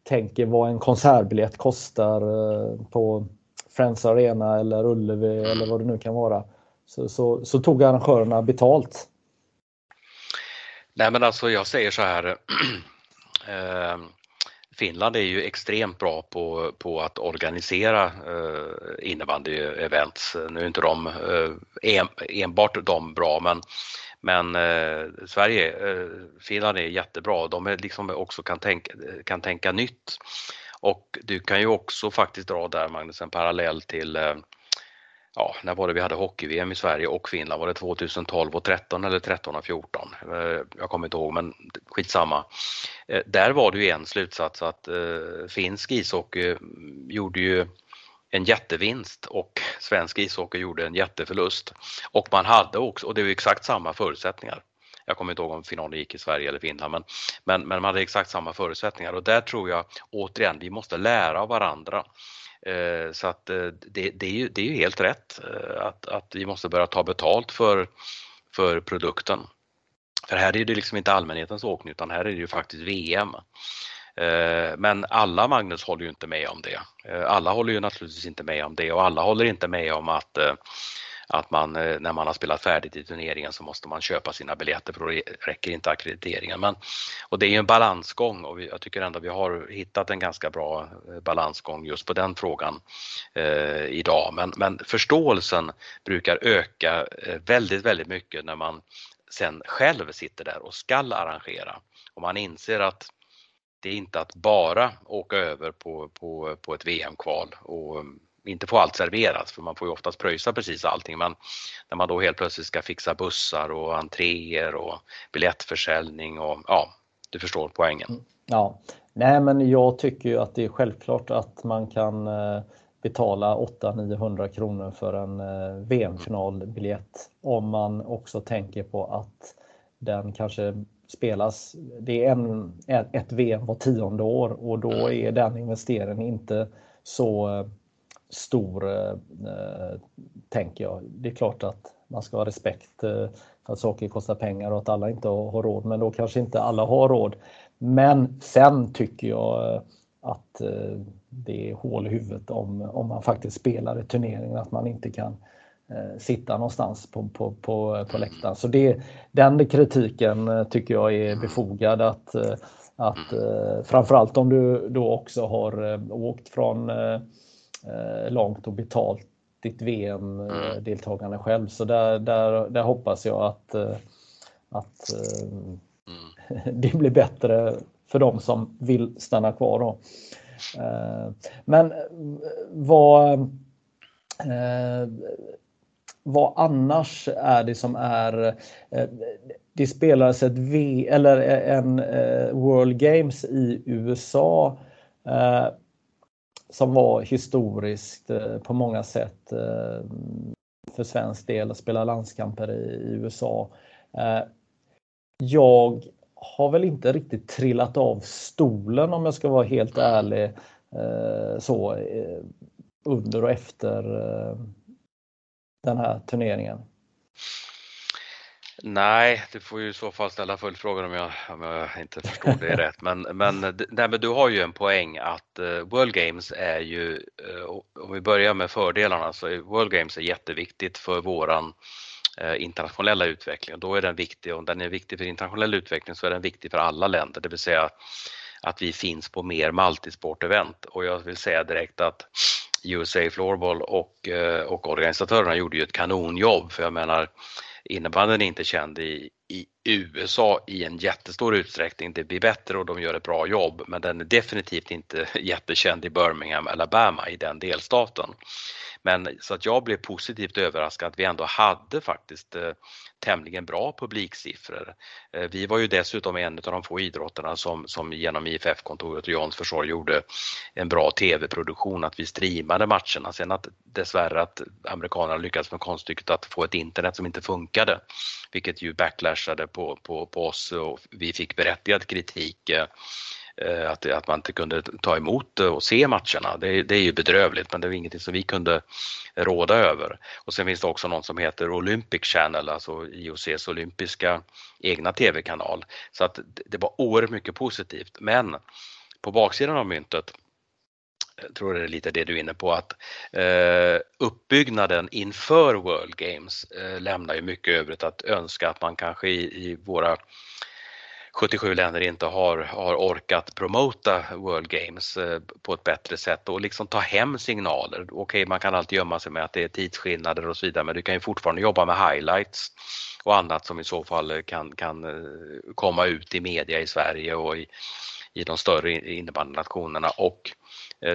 tänker vad en konsertbiljett kostar eh, på Friends Arena eller Ullevi eller vad det nu kan vara. Så, så, så tog arrangörerna betalt. Nej men alltså jag säger så här. [clears throat] eh, Finland är ju extremt bra på, på att organisera eh, innebandy-events. Nu är inte de eh, en, enbart de bra men men eh, Sverige, eh, Finland är jättebra. De är liksom också kan tänka, kan tänka nytt. Och du kan ju också faktiskt dra där Magnus en parallell till eh, ja, när var det vi hade hockey-VM i Sverige och Finland? Var det 2012 och 13 eller 13 och 14? Eh, jag kommer inte ihåg men skitsamma. Eh, där var det ju en slutsats att eh, finsk ishockey gjorde ju en jättevinst och svensk ishockey gjorde en jätteförlust. Och man hade också, och det var exakt samma förutsättningar. Jag kommer inte ihåg om finalen gick i Sverige eller Finland, men, men, men man hade exakt samma förutsättningar och där tror jag återigen, vi måste lära av varandra. Eh, så att eh, det, det, är ju, det är ju helt rätt eh, att, att vi måste börja ta betalt för, för produkten. För här är det liksom inte allmänhetens åkning utan här är det ju faktiskt VM. Eh, men alla Magnus håller ju inte med om det. Eh, alla håller ju naturligtvis inte med om det och alla håller inte med om att eh, att man när man har spelat färdigt i turneringen så måste man köpa sina biljetter för då räcker inte akkrediteringen. Men, och det är ju en balansgång och jag tycker ändå vi har hittat en ganska bra balansgång just på den frågan eh, idag. Men, men förståelsen brukar öka väldigt, väldigt mycket när man sen själv sitter där och skall arrangera och man inser att det är inte att bara åka över på, på, på ett VM-kval och um, inte få allt serverat för man får ju oftast pröjsa precis allting men när man då helt plötsligt ska fixa bussar och entréer och biljettförsäljning och ja, du förstår poängen. Mm, ja, nej men jag tycker ju att det är självklart att man kan eh, betala 800-900 kronor för en eh, VM-finalbiljett om man också tänker på att den kanske spelas, det är en, ett VM var tionde år och då mm. är den investeringen inte så eh, stor, eh, tänker jag. Det är klart att man ska ha respekt eh, för att saker kostar pengar och att alla inte har råd, men då kanske inte alla har råd. Men sen tycker jag eh, att det är hål i huvudet om, om man faktiskt spelar i turneringen, att man inte kan Eh, sitta någonstans på, på, på, på läktaren. Så det, den kritiken eh, tycker jag är befogad att, eh, att framförallt om du då också har åkt från långt och betalt ditt VM-deltagande själv. Så där, där, där hoppas jag att, att [laughs] det blir bättre för de som vill stanna kvar. Då. Men vad vad annars är det som är... Eh, det spelades ett v, eller eh, en eh, World Games i USA eh, som var historiskt eh, på många sätt eh, för svensk del att spela landskamper i USA. Jag har väl inte riktigt trillat av stolen om jag ska vara helt ärlig så under och efter den här turneringen? Nej, du får ju i så fall ställa följdfrågor om jag, om jag inte förstår det [laughs] rätt. Men, men, nej, men du har ju en poäng att uh, World Games är ju, uh, om vi börjar med fördelarna, så World Games är jätteviktigt för våran uh, internationella utveckling. Då är den viktig, om den är viktig för internationell utveckling så är den viktig för alla länder, det vill säga att vi finns på mer multisport-event och jag vill säga direkt att USA Floorball och, eh, och organisatörerna gjorde ju ett kanonjobb för jag menar innebandyn är inte känd i, i USA i en jättestor utsträckning. Det blir bättre och de gör ett bra jobb men den är definitivt inte [laughs] jättekänd i Birmingham, Alabama i den delstaten. Men så att jag blev positivt överraskad att vi ändå hade faktiskt eh, tämligen bra publiksiffror. Eh, vi var ju dessutom en av de få idrotterna som, som genom IFF-kontoret och Jans försorg gjorde en bra tv-produktion, att vi streamade matcherna. Sen att dessvärre att amerikanerna lyckades med konststycket att få ett internet som inte funkade, vilket ju backlashade på, på, på oss och vi fick berättigad kritik eh, Eh, att, att man inte kunde ta emot eh, och se matcherna. Det, det är ju bedrövligt men det var ingenting som vi kunde råda över. Och sen finns det också någon som heter Olympic Channel, alltså IOCs olympiska egna tv-kanal. Så att det var oerhört mycket positivt. Men på baksidan av myntet eh, jag tror det är lite det du är inne på att eh, uppbyggnaden inför World Games eh, lämnar ju mycket övrigt att önska att man kanske i, i våra 77 länder inte har, har orkat promota World Games eh, på ett bättre sätt och liksom ta hem signaler. Okej, okay, man kan alltid gömma sig med att det är tidsskillnader och så vidare, men du kan ju fortfarande jobba med highlights och annat som i så fall eh, kan, kan eh, komma ut i media i Sverige och i, i de större innebandynationerna och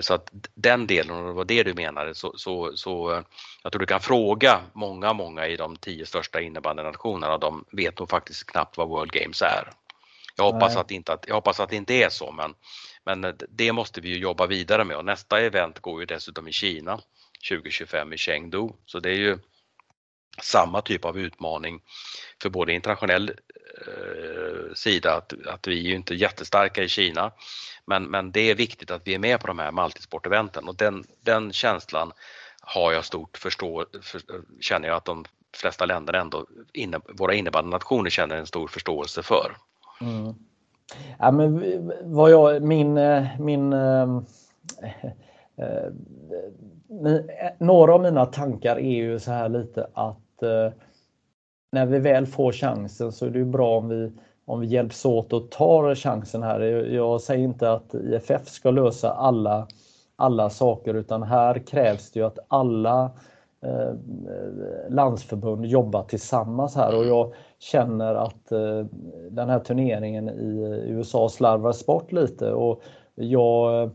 så att den delen, och det var det du menade, så, så, så jag tror du kan fråga många, många i de tio största innebandynationerna, de vet nog faktiskt knappt vad World Games är. Jag hoppas, att inte, jag hoppas att det inte är så men, men det måste vi ju jobba vidare med. Och nästa event går ju dessutom i Kina 2025 i Chengdu. Så det är ju samma typ av utmaning för både internationell eh, sida att, att vi är ju inte jättestarka i Kina. Men, men det är viktigt att vi är med på de här multisporteventen. Och den, den känslan har jag stort förstå, för, känner jag att de flesta länder ändå, inne, våra innebandynationer känner en stor förståelse för. Mm. Ja, men vad jag, min, eh, min, äh, äh, några av mina tankar är ju så här lite att äh, när vi väl får chansen så är det ju bra om vi, om vi hjälps åt och tar chansen här. Jag säger inte att IFF ska lösa alla, alla saker utan här krävs det ju att alla Eh, landsförbund jobba tillsammans här. Och jag känner att eh, den här turneringen i USA slarvar bort lite. Och jag,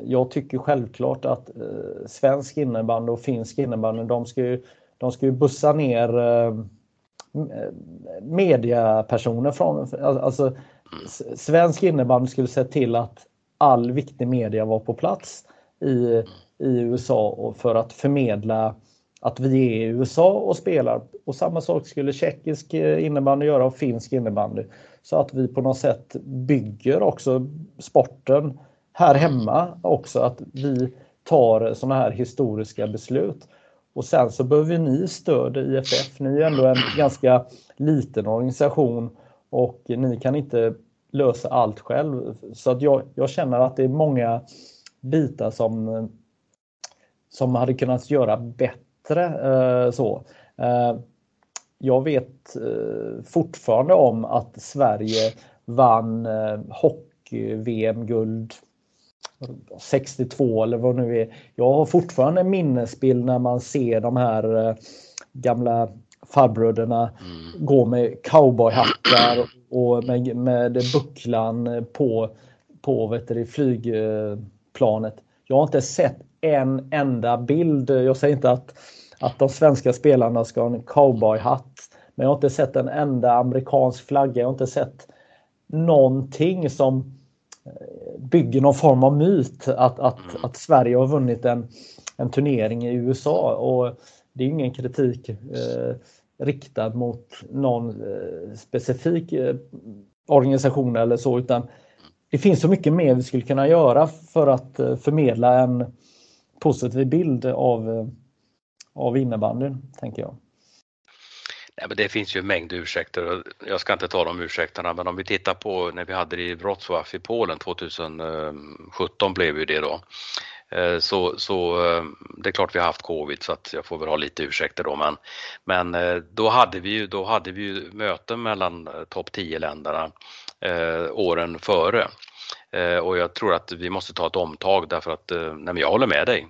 jag tycker självklart att eh, svensk innebandy och finsk innebandy de ska ju, de ska ju bussa ner mediapersoner från, alltså svensk innebandy skulle se till att all viktig media var på plats i, i USA och för att förmedla att vi är i USA och spelar. Och samma sak skulle tjeckisk eh, innebandy göra och finsk innebandy. Så att vi på något sätt bygger också sporten här hemma också. Att vi tar sådana här historiska beslut. Och sen så behöver ni stöd i IFF. Ni är ändå en ganska liten organisation och ni kan inte lösa allt själv. Så att jag, jag känner att det är många bitar som, eh, som hade kunnat göra bättre bättre. Eh, så. Eh, jag vet eh, fortfarande om att Sverige vann hockey-VM-guld 62 eller vad det nu är. Jag har fortfarande en minnesbild när man ser de här gamla farbröderna mm. gå med cowboyhattar och med, med bucklan på, på vet du, flygplanet. Jag har inte sett en enda bild. Jag säger inte att att de svenska spelarna ska ha en cowboyhatt. Men jag har inte sett en enda amerikansk flagga. Jag har inte sett någonting som eh, bygger någon form av myt att, att, mm. att Sverige har vunnit en, en turnering i USA. Och det är ingen kritik eh, riktad mot någon eh, specifik eh, organisation eller så utan det finns så mycket mer vi skulle kunna göra för att eh, förmedla en positiv bild av eh, av innebandyn, tänker jag. Nej, men det finns ju en mängd ursäkter jag ska inte ta de ursäkterna men om vi tittar på när vi hade det i Wrocław i Polen 2017 blev ju det då. Eh, så, så eh, det är klart vi har haft covid så att jag får väl ha lite ursäkter då men, men eh, då hade vi ju, då hade vi ju möten mellan topp 10 länderna eh, åren före. Eh, och jag tror att vi måste ta ett omtag därför att, eh, nej men jag håller med dig,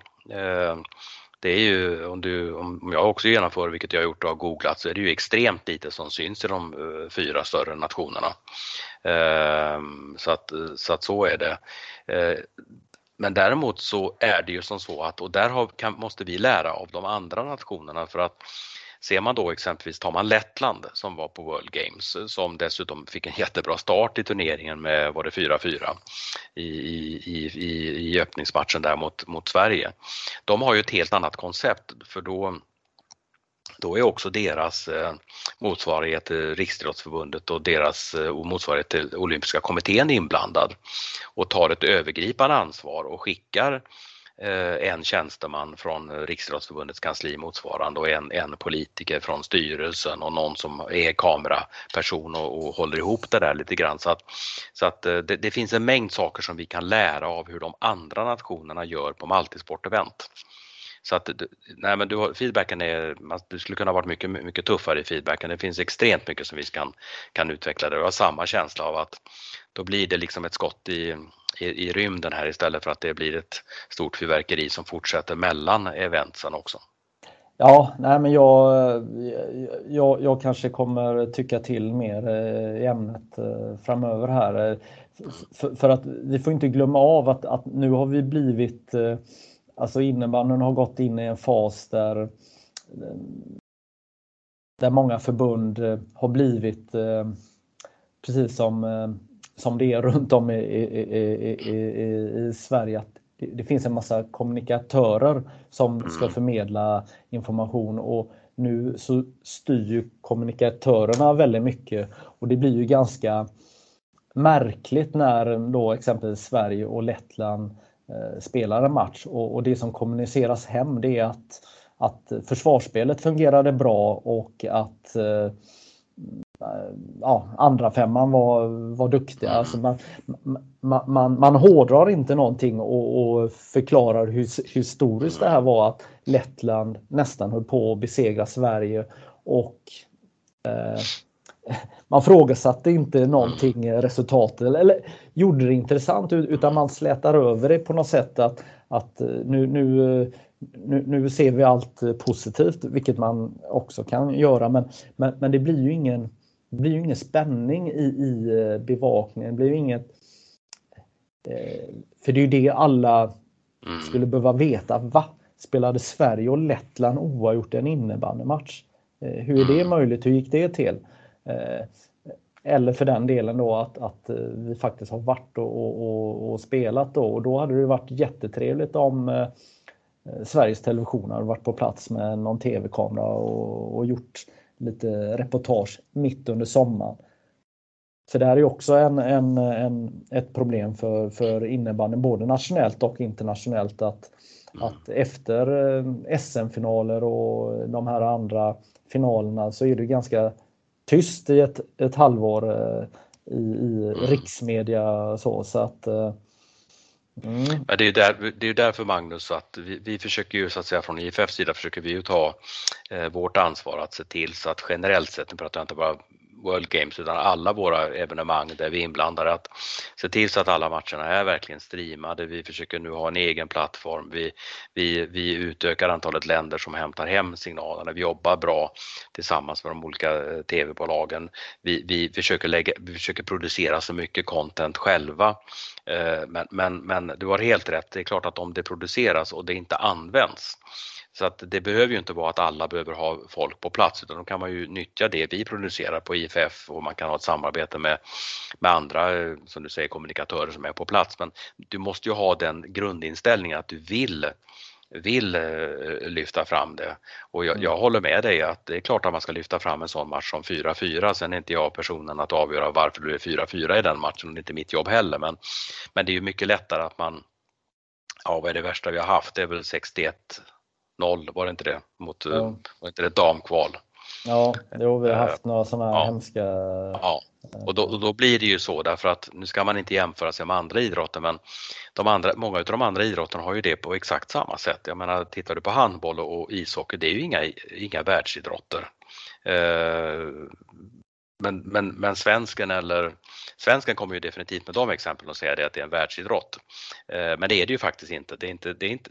det är ju, om, du, om jag också genomför, vilket jag har gjort och har googlat, så är det ju extremt lite som syns i de eh, fyra större nationerna. Ehm, så att eh, så, att så är det. Eh, men däremot så är det ju som så att, och där har, kan, måste vi lära av de andra nationerna för att Ser man då exempelvis, tar man Lettland som var på World Games som dessutom fick en jättebra start i turneringen med, var det 4-4 i, i, i, i öppningsmatchen där mot, mot Sverige. De har ju ett helt annat koncept för då då är också deras eh, motsvarighet till Riksidrottsförbundet och deras eh, motsvarighet till Olympiska kommittén inblandad och tar ett övergripande ansvar och skickar Eh, Eh, en tjänsteman från eh, Riksidrottsförbundets kansli motsvarande och en, en politiker från styrelsen och någon som är kameraperson och, och håller ihop det där lite grann. Så att, så att eh, det, det, finns en mängd saker som vi kan lära av hur de andra nationerna gör på multisportevent. Så att, nej men du, feedbacken är, du skulle kunna varit mycket, mycket tuffare i feedbacken. Det finns extremt mycket som vi kan, kan utveckla där. Jag har samma känsla av att då blir det liksom ett skott i, i, i rymden här istället för att det blir ett stort fyrverkeri som fortsätter mellan eventsen också. Ja, nej men jag, jag, jag kanske kommer tycka till mer eh, i ämnet eh, framöver här. Eh, för, för att vi får inte glömma av att, att nu har vi blivit, alltså innebandyn har gått in i en fas där där många förbund har blivit precis som som det är runt om i, i, i, i Sverige. Att det, det, finns en massa kommunikatörer som ska mm. förmedla information och nu så styr kommunikatörerna väldigt mycket och det blir ju ganska märkligt när då exempelvis Sverige och Lettland eh, spelar en match och, och, det som kommuniceras hem det är att, att försvarsspelet fungerade bra och att eh, ja, andra femman var, var duktiga. Mm. Alltså man, man, man, man hårdrar inte någonting och, och förklarar hur historiskt det här var att Lettland nästan höll på att besegra Sverige och eh, man frågasatte inte någonting resultatet eller, eller gjorde det intressant utan man slätar över det på något sätt att, att eh, nu, nu nu, nu, ser vi allt positivt, vilket man också kan göra, men, men, men det blir ju ingen det blir ju ingen spänning i, i eh, bevakningen. Det blir ju inget... Eh, för det är ju det alla mm. skulle behöva veta. Va? Spelade Sverige och Lettland oavgjort en innebandymatch? Eh, hur är det mm. möjligt? Hur gick det till? Eller för den delen då att, att vi faktiskt har varit och, och, och, spelat då och då hade det varit jättetrevligt om Sveriges Television hade varit på plats med någon tv-kamera och, och gjort lite reportage mitt under sommaren. För det här är också en, en, en, ett problem för, för innebandyn både nationellt och internationellt att, att efter eh, SM-finaler och de här andra finalerna så är det ganska tyst i ett, ett halvår eh, i, i riksmedia så, så att eh, Mm. det, är där, det är därför Magnus att vi, vi försöker ju så att säga från IFFs sida försöker vi ju ta eh, vårt ansvar att se till så att generellt sett, nu pratar jag inte bara World Games utan alla våra evenemang där vi är inblandade att se till så att alla matcherna är verkligen streamade. Vi försöker nu ha en egen plattform. Vi, vi, vi utökar antalet länder som hämtar hem signalerna. Vi jobbar bra tillsammans med de olika eh, tv-bolagen. Vi, vi, försöker lägga, vi försöker producera så mycket content själva. Eh, men, men, men du har helt rätt, det är klart att om det produceras och det inte används så att det behöver ju inte vara att alla behöver ha folk på plats utan då kan man ju nyttja det vi producerar på IFF och man kan ha ett samarbete med, med andra, som du säger, kommunikatörer som är på plats. Men du måste ju ha den grundinställningen att du vill vill eh, lyfta fram det. Och jag, jag, mm. håller med dig att det är klart att man ska lyfta fram en sån match som 4-4. Sen är inte jag personen att avgöra varför det blev 4-4 i den matchen och det är inte mitt jobb heller. Men, men det är ju mycket lättare att man, ja vad är det värsta vi har haft? Det är väl 61 0 var det inte det? Mot, ja. Var inte det damkval? Ja, jo, vi har haft några sådana ja. hemska... Ja, och då, då, blir det ju så därför att nu ska man inte jämföra sig med andra idrotter men de andra, många av de andra idrotterna har ju det på exakt samma sätt. Jag menar, tittar du på handboll och ishockey, det är ju inga, inga världsidrotter. Eh, men, men, men svensken eller svensken kommer ju definitivt med de exemplen och säga det att det är en världsidrott. Eh, men det är det ju faktiskt inte. Det är inte, det är inte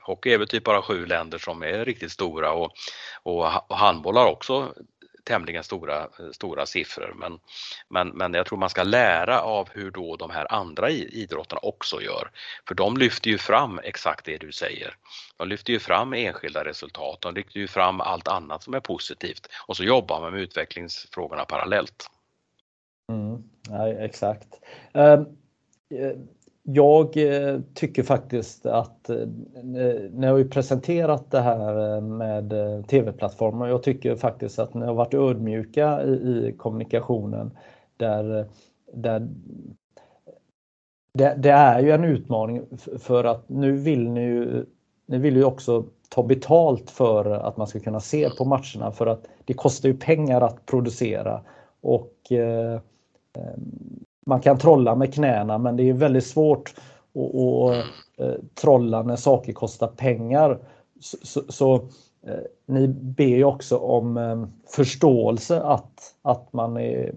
hockey är väl typ bara sju länder som är riktigt stora och, och, och handboll har också tämligen stora, eh, stora siffror. Men, men, men jag tror man ska lära av hur då de här andra idrotterna också gör. För de lyfter ju fram exakt det du säger. De lyfter ju fram enskilda resultat, de lyfter ju fram allt annat som är positivt och så jobbar man med utvecklingsfrågorna parallellt. Mm, nej, exakt. Uh, jag eh, tycker faktiskt att eh, ni har ju presenterat det här eh, med tv-plattformar. Jag tycker faktiskt att ni har varit ödmjuka i, i kommunikationen där, där det, det, är ju en utmaning för att nu vill ni ju, ni vill ju också ta betalt för att man ska kunna se på matcherna för att det kostar ju pengar att producera och eh, ehm, man kan trolla med knäna men det är väldigt svårt att, att eh, trolla när saker kostar pengar. Så, så, så eh, ni ber ju också om eh, förståelse att, att, man är,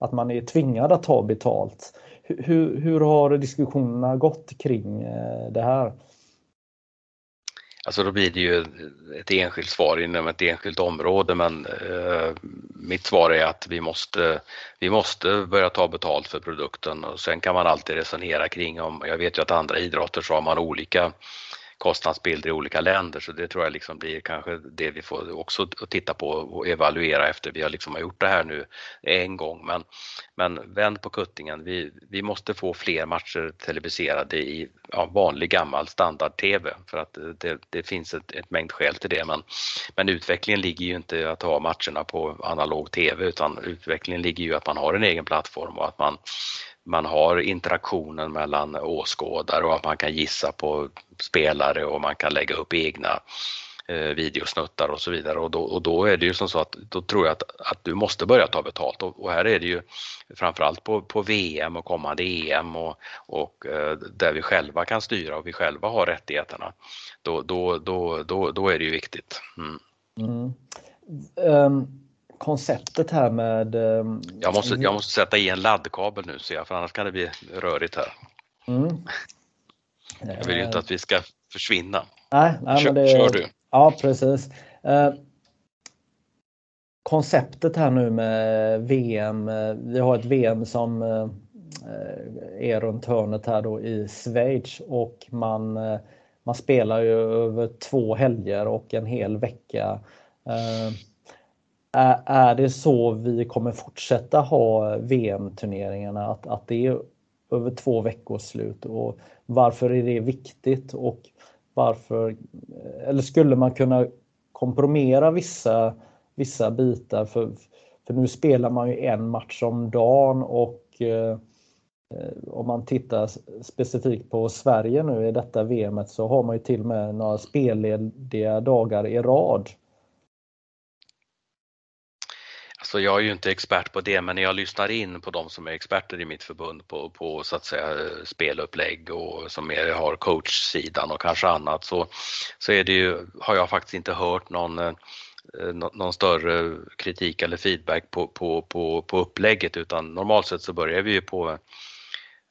att man är tvingad att ta betalt. Hur, hur har diskussionerna gått kring det här? Alltså då blir det ju ett enskilt svar inom ett enskilt område men eh, mitt svar är att vi måste, vi måste börja ta betalt för produkten. Och sen kan man alltid resonera kring om, jag vet ju att andra idrotter så har man olika kostnadsbilder i olika länder så det tror jag liksom blir kanske det vi får också titta på och evaluera efter vi har liksom gjort det här nu en gång. Men, men vänd på kuttingen, vi, vi måste få fler matcher televiserade i ja, vanlig gammal standard-TV för att det, det finns ett, ett, mängd skäl till det. Men, men utvecklingen ligger ju inte i att ha matcherna på analog TV utan utvecklingen ligger ju i att man har en egen plattform och att man man har interaktionen mellan åskådare och att man kan gissa på spelare och man kan lägga upp egna eh, videosnuttar och så vidare och då, och då är det ju som så att då tror jag att, att du måste börja ta betalt och, och här är det ju framförallt på, på VM och kommande EM och, och eh, där vi själva kan styra och vi själva har rättigheterna. Då, då, då, då, då är det ju viktigt. Mm. Mm. Um konceptet här med... Ehm, jag måste, jag måste sätta i en laddkabel nu ser jag, för annars kan det bli rörigt här. Mm. Jag vill ju inte att vi ska försvinna. Nej, nej kör, det, kör du. Ja, precis. Eh, konceptet här nu med VM. Eh, vi har ett VM som eh, är runt hörnet här då i Schweiz och man, man spelar ju över två helger och en hel vecka. Är, är det så vi kommer fortsätta ha VM-turneringarna? Att, att det är över två veckors slut och varför är det viktigt och varför eller skulle man kunna kompromera vissa, vissa bitar för, för nu spelar man ju en match om dagen och eh, om man tittar specifikt på Sverige nu i detta VMet så har man ju till och med några spellediga dagar i rad. Alltså jag är ju inte expert på det men när jag lyssnar in på de som är experter i mitt förbund på, på så att säga spelupplägg och som är, har coachsidan och kanske annat så, så är det ju, har jag faktiskt inte hört någon eh, någon större kritik eller feedback på, på, på, på upplägget utan normalt sett så börjar vi ju på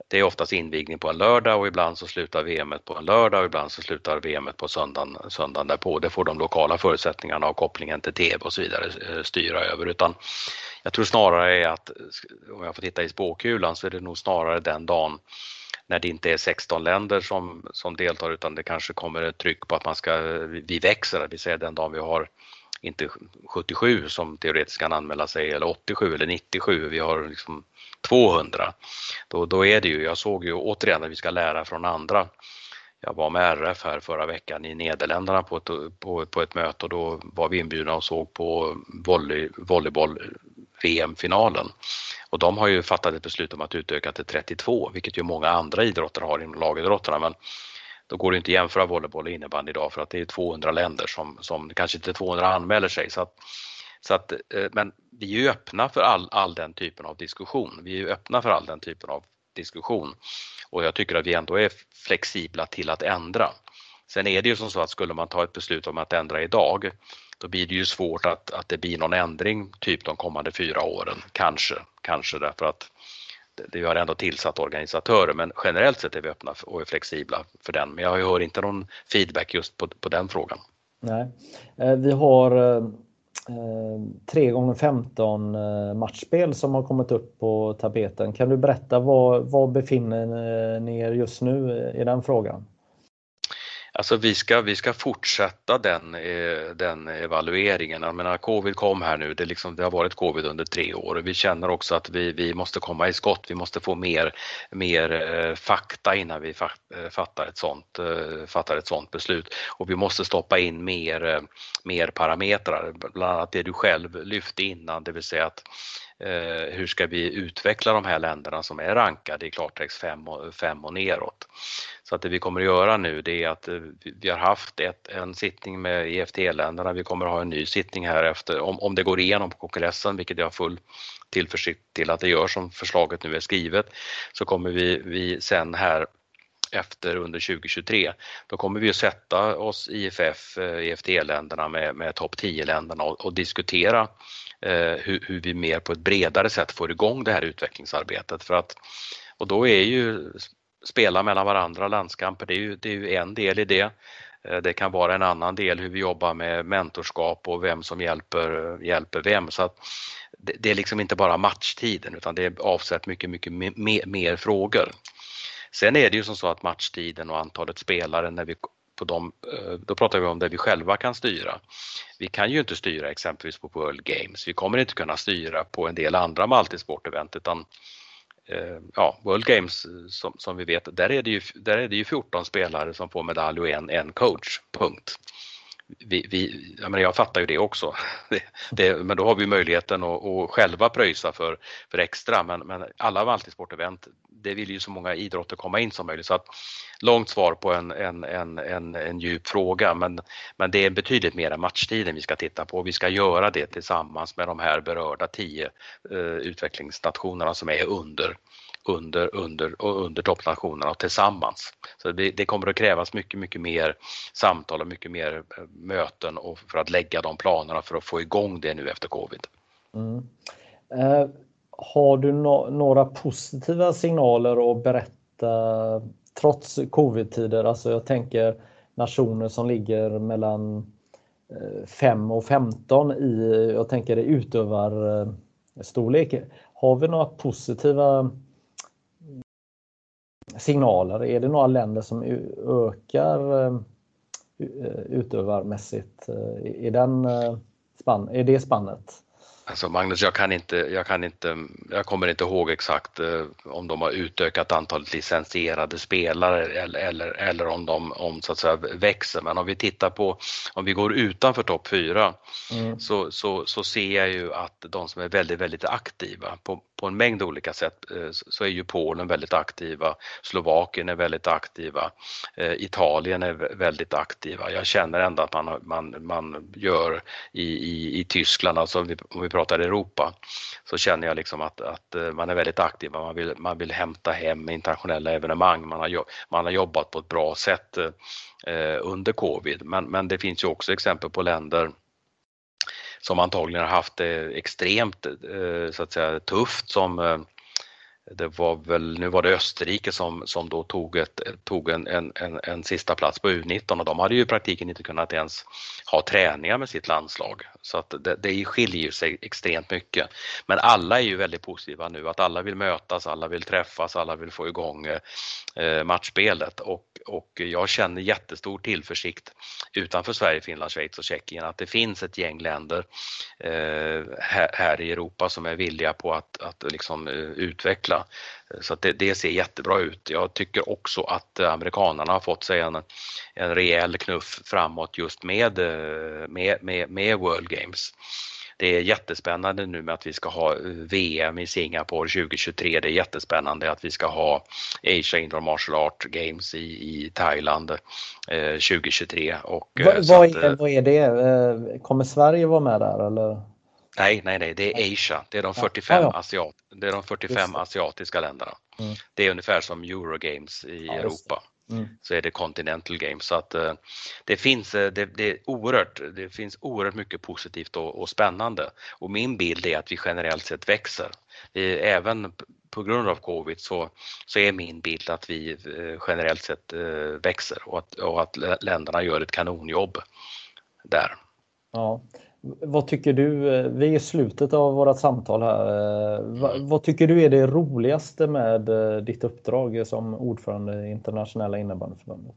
det är oftast invigning på en lördag och ibland så slutar VM på en lördag och ibland så slutar VM på söndagen, söndagen därpå. Det får de lokala förutsättningarna och kopplingen till TV och så vidare eh, styra över. Utan jag tror snarare är att, om jag får titta i spåkulan, så är det nog snarare den dagen när det inte är 16 länder som, som deltar utan det kanske kommer ett tryck på att man ska, vi växer, det vill säga den dagen vi har inte 77 som teoretiskt kan anmäla sig eller 87 eller 97, vi har liksom 200. Då, då är det ju, jag såg ju återigen att vi ska lära från andra. Jag var med RF här förra veckan i Nederländerna på ett, på, på ett möte och då var vi inbjudna och såg på volley, volleyboll VM-finalen. Och de har ju fattat ett beslut om att utöka till 32, vilket ju många andra idrotter har inom lagidrotterna. Men då går det inte att jämföra volleyboll och innebandy idag för att det är 200 länder som, som kanske inte 200 anmäler sig. Så att, så att, eh, men vi är ju öppna för all, all den typen av diskussion. Vi är ju öppna för all den typen av diskussion och jag tycker att vi ändå är flexibla till att ändra. Sen är det ju som så att skulle man ta ett beslut om att ändra idag då blir det ju svårt att, att det blir någon ändring typ de kommande fyra åren. Kanske, kanske därför att det, vi har ändå tillsatt organisatörer men generellt sett är vi öppna och är flexibla för den. Men jag hör inte någon feedback just på, på den frågan. Nej, eh, vi har eh, Eh, 3 gånger 15 eh, matchspel som har kommit upp på tapeten. Kan du berätta var, var befinner eh, ni er just nu i den frågan? Alltså vi ska, vi ska fortsätta den, eh, den evalueringen. Jag menar, covid kom här nu, det, liksom, det har varit covid under tre år och vi känner också att vi, vi måste komma i skott. Vi måste få mer, mer eh, fakta innan vi eh, fattar ett, sånt, fattar ett sånt beslut och vi måste stoppa in mer, mer parametrar, bland annat det du själv lyfte innan, det vill säga att eh, hur ska vi utveckla de här länderna som är rankade i klartext 5 och, fem och neråt. Så att det vi kommer att göra nu det är att eh, vi har haft ett, en sittning med EFT-länderna, vi kommer att ha en ny sittning här efter, om, om det går igenom på kongressen, vilket jag har full tillförsikt till att det gör som förslaget nu är skrivet, så kommer vi, vi sen här efter under 2023. Då kommer vi att sätta oss IFF, EFT-länderna eh, med, med topp 10-länderna och, och, diskutera Eh, hur, hur, vi mer på ett bredare sätt får igång det här utvecklingsarbetet. För att, och då är ju spela mellan varandra, landskamper, det är ju, det är ju en del i det. Eh, det kan vara en annan del hur vi jobbar med mentorskap och vem som hjälper, hjälper vem. Så att det, det är liksom inte bara matchtiden utan det är avsett mycket, mycket mer, mer frågor. Sen är det ju som så att matchtiden och antalet spelare när vi på de, eh, då pratar vi om det vi själva kan styra. Vi kan ju inte styra exempelvis på World Games. Vi kommer inte kunna styra på en del andra multisportevent utan eh, ja, World Games eh, som, som, vi vet, där är, det ju, där är det ju 14 spelare som får medalj och en, en coach, punkt vi, vi, jag, menar, jag fattar ju det också. [laughs] Det, det, men då har vi möjligheten att, att själva pröjsa för, för extra. Men, men alla multisportevent, det vill ju så många idrotter komma in som möjligt. Så att, långt svar på en, en, en, en, en djup fråga men, men det är betydligt mer än matchtiden vi ska titta på. Vi ska göra det tillsammans med de här berörda tio eh, utvecklingsnationerna som är under under, under och under toppnationerna tillsammans. Så det, det, kommer att krävas mycket, mycket mer samtal och mycket mer eh, möten och för att lägga de planerna för att få igång det nu efter covid. Mm. Eh, har du no några positiva signaler att berätta trots covid-tider? Alltså jag tänker nationer som ligger mellan eh, 5 och 15 i, jag tänker utövarstorlek. Har vi några positiva signaler? Är det några länder som ökar eh, utövarmässigt? Eh, är, den eh, spann, är det spannet? Alltså Magnus, jag kan inte, jag kan inte, jag kommer inte ihåg exakt eh, om de har utökat antalet licensierade spelare eller, eller, eller om de om, så att säga, växer. Men om vi tittar på, om vi går utanför topp 4 mm. så, så, så ser jag ju att de som är väldigt, väldigt aktiva på, på en mängd olika sätt eh, så är ju Polen väldigt aktiva, Slovakien är väldigt aktiva, eh, Italien är väldigt aktiva. Jag känner ändå att man, man, man gör i, i, i Tyskland, alltså om vi, om vi pratar Europa, så känner jag liksom att, att eh, man är väldigt aktiv, man vill, man vill hämta hem internationella evenemang, man har, man har jobbat på ett bra sätt under covid. Men, men det finns ju också exempel på länder som antagligen har haft det extremt eh, så att säga, tufft som eh, det var väl, nu var det Österrike som, som då tog, ett, tog en, en, en, en sista plats på U19 och de hade ju i praktiken inte kunnat ens ha träningar med sitt landslag. Så att det, det skiljer sig extremt mycket. Men alla är ju väldigt positiva nu, att alla vill mötas, alla vill träffas, alla vill få igång eh, matchspelet och, och jag känner jättestor tillförsikt utanför Sverige, Finland, Schweiz och Tjeckien att det finns ett gäng länder eh, här, här, i Europa som är villiga på att, att liksom, eh, utveckla utveckla. Så det, det, ser jättebra ut. Jag tycker också att amerikanarna har fått sig en, en rejäl knuff framåt just med, eh, med, med, med World Games. Det är jättespännande nu med att vi ska ha VM i Singapore 2023. Det är jättespännande att vi ska ha Asia Indoor Martial Art Games i, i Thailand eh, 2023. Och, Va, eh, vad, är, vad är det? Eh, kommer Sverige vara med där eller? Nej, nej, nej, det är Asia. Det är de 45, ja, ja. Asiat, det är de 45 asiatiska länderna. Mm. Det är ungefär som Eurogames i ja, Europa. mm. så är det Continental Games. Så att eh, det finns, det, det, är oerhört, det finns oerhört mycket positivt och, och spännande och min bild är att vi generellt sett växer. Vi, även på grund av covid så, så är min bild att vi generellt sett växer och att, och att länderna gör ett kanonjobb där. Ja. Vad tycker du, vi är i slutet av vårt samtal här. Vad, vad, tycker du är det roligaste med eh, ditt uppdrag som ordförande i Internationella innebandyförbundet?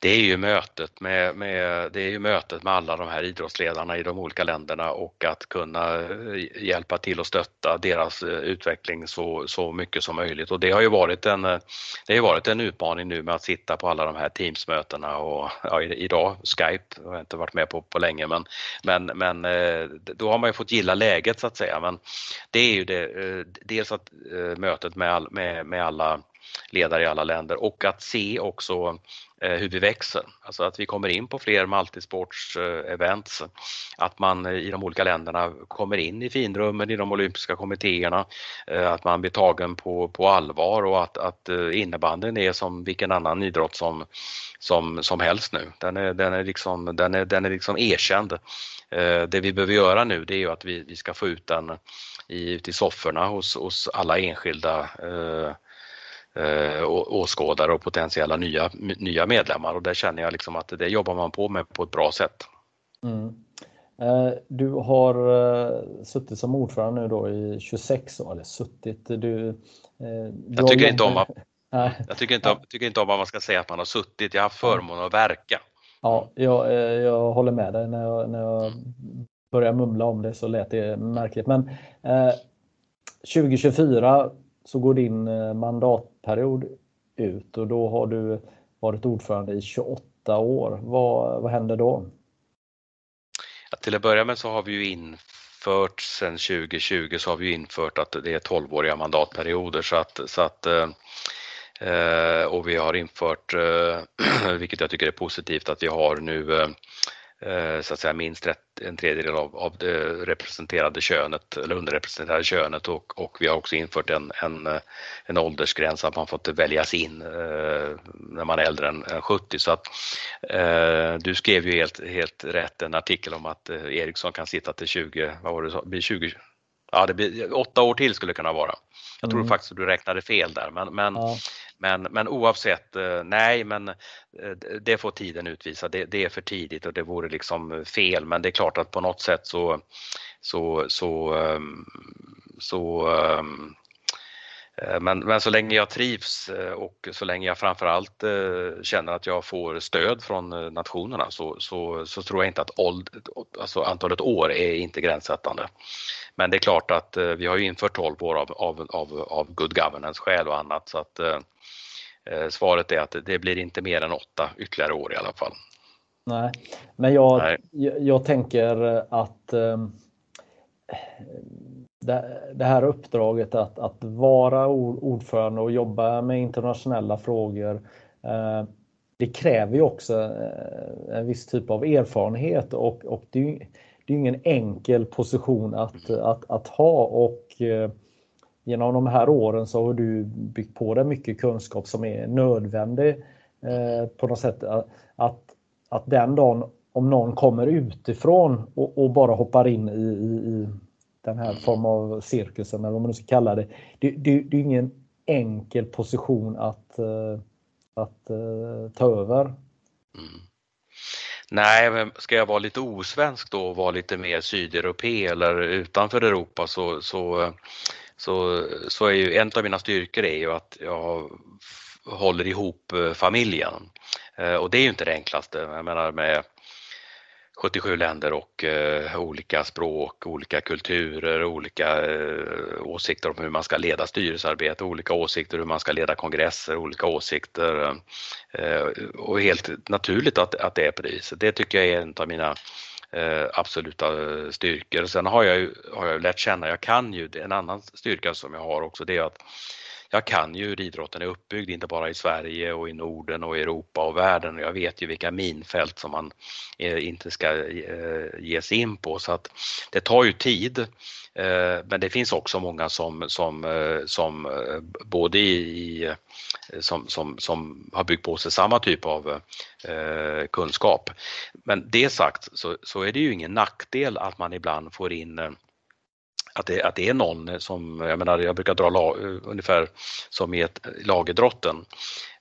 Det är ju mötet med, med, det är ju mötet med alla de här idrottsledarna i de olika länderna och att kunna eh, hjälpa till och stötta deras eh, utveckling så, så mycket som möjligt. Och det har ju varit en, eh, det har varit en utmaning nu med att sitta på alla de här Teamsmötena och ja, idag Skype har jag inte varit med på på länge men, men, men då har man ju fått gilla läget så att säga. Men det är ju det, dels att mötet med, all, med, med alla ledare i alla länder och att se också eh, hur vi växer, alltså att vi kommer in på fler multisports-events, eh, att man eh, i de olika länderna kommer in i finrummen i de olympiska kommittéerna, att man blir tagen på, på allvar och att, att innebanden innebandyn är som vilken annan idrott som, som, som helst nu. Den är, den är, liksom, den är, den är liksom erkänd. Det vi behöver göra nu det är att vi, vi ska få ut den i, ut i sofforna hos, hos alla enskilda eh, åskådare och potentiella nya, nya medlemmar och där känner jag liksom att det jobbar man på med på ett bra sätt. Mm. Eh, du har eh, suttit som ordförande nu då i 26 år, eller suttit, du... Eh, [laughs] jag tycker inte om att jag tycker inte, om, tycker inte om att man ska säga att man har suttit, jag har haft förmånen att verka. Ja, jag, jag håller med dig. När jag, när jag började mumla om det så lät det märkligt. Men eh, 2024 så går din eh, mandatperiod ut och då har du varit ordförande i 28 år. Vad, vad händer då? Ja, till att börja med så har vi ju infört sedan 2020 så har vi infört att det är 12-åriga mandatperioder så att, så att eh, eh och vi har infört, eh, [clears throat] vilket jag tycker är positivt, att vi har nu Eh, Eh, så att säga minst en tredjedel av, av det representerade könet eller underrepresenterade könet och, och vi har också infört en, en, eh, en åldersgräns att man får inte väljas in eh, när man är äldre än, 70 så att du skrev ju helt, helt rätt en artikel om att Ericsson kan sitta till 20, vad var det, blir 20, ja det blir åtta år till skulle det kunna vara. Jag tror mm. faktiskt att du räknade fel där men, men ja. Men, men oavsett, eh, nej men eh, det får tiden utvisa. Det, det, är för tidigt och det vore liksom fel men det är klart att på något sätt så så, så, ehm, så ehm, eh, men, men så länge jag trivs och så länge jag framförallt känner att jag får stöd från nationerna så, så, så tror jag inte att åld, alltså antalet år är inte gränssättande. Men det är klart att vi har ju infört 12 år av, av, av, av good governance skäl och annat så att Eh, svaret är att det blir inte mer än åtta ytterligare år i alla fall. Nej, men jag, Nej. jag, jag, tänker att eh, det, det, här uppdraget att, att vara ordförande och jobba med internationella frågor eh, det kräver ju också eh, en viss typ av erfarenhet och, och det, är, det är ingen enkel position att, mm. att, att ha och eh, genom de här åren så har du byggt på dig mycket kunskap som är nödvändig på något sätt. Att, att den dagen om någon kommer utifrån och, och bara hoppar in i, i, den här form av cirkusen eller vad man nu ska kalla det. Det, det, det är ingen enkel position att, eh, att uh, ta över. Mm. Nej, men ska jag vara lite osvensk då och vara lite mer sydeuropé eller utanför Europa så, så så, så är ju en av mina styrkor är ju att jag håller ihop eh, familjen. Eh, och det är ju inte det enklaste. Jag menar med 77 länder och eh, olika språk, olika kulturer, olika eh, åsikter om hur man ska leda styrelsearbete, olika åsikter hur man ska leda kongresser, olika åsikter. Eh, och helt naturligt att, att det är på det viset. Det tycker jag är en av mina eh, absoluta styrkor. Sen har jag ju har jag lärt känna, jag kan ju, en annan styrka som jag har också det är att jag kan ju hur idrotten är uppbyggd, inte bara i Sverige och i Norden och Europa och världen. Jag vet ju vilka minfält som man eh, inte ska eh, ge sig in på så att det tar ju tid. Eh, men det finns också många som, som, som både i, som, som, som har byggt på sig samma typ av kunskap. Men det sagt så, så är det ju ingen nackdel att man ibland får in att det, att det är någon som, jag menar jag brukar dra la, eh, ungefär som i ett lagidrotten.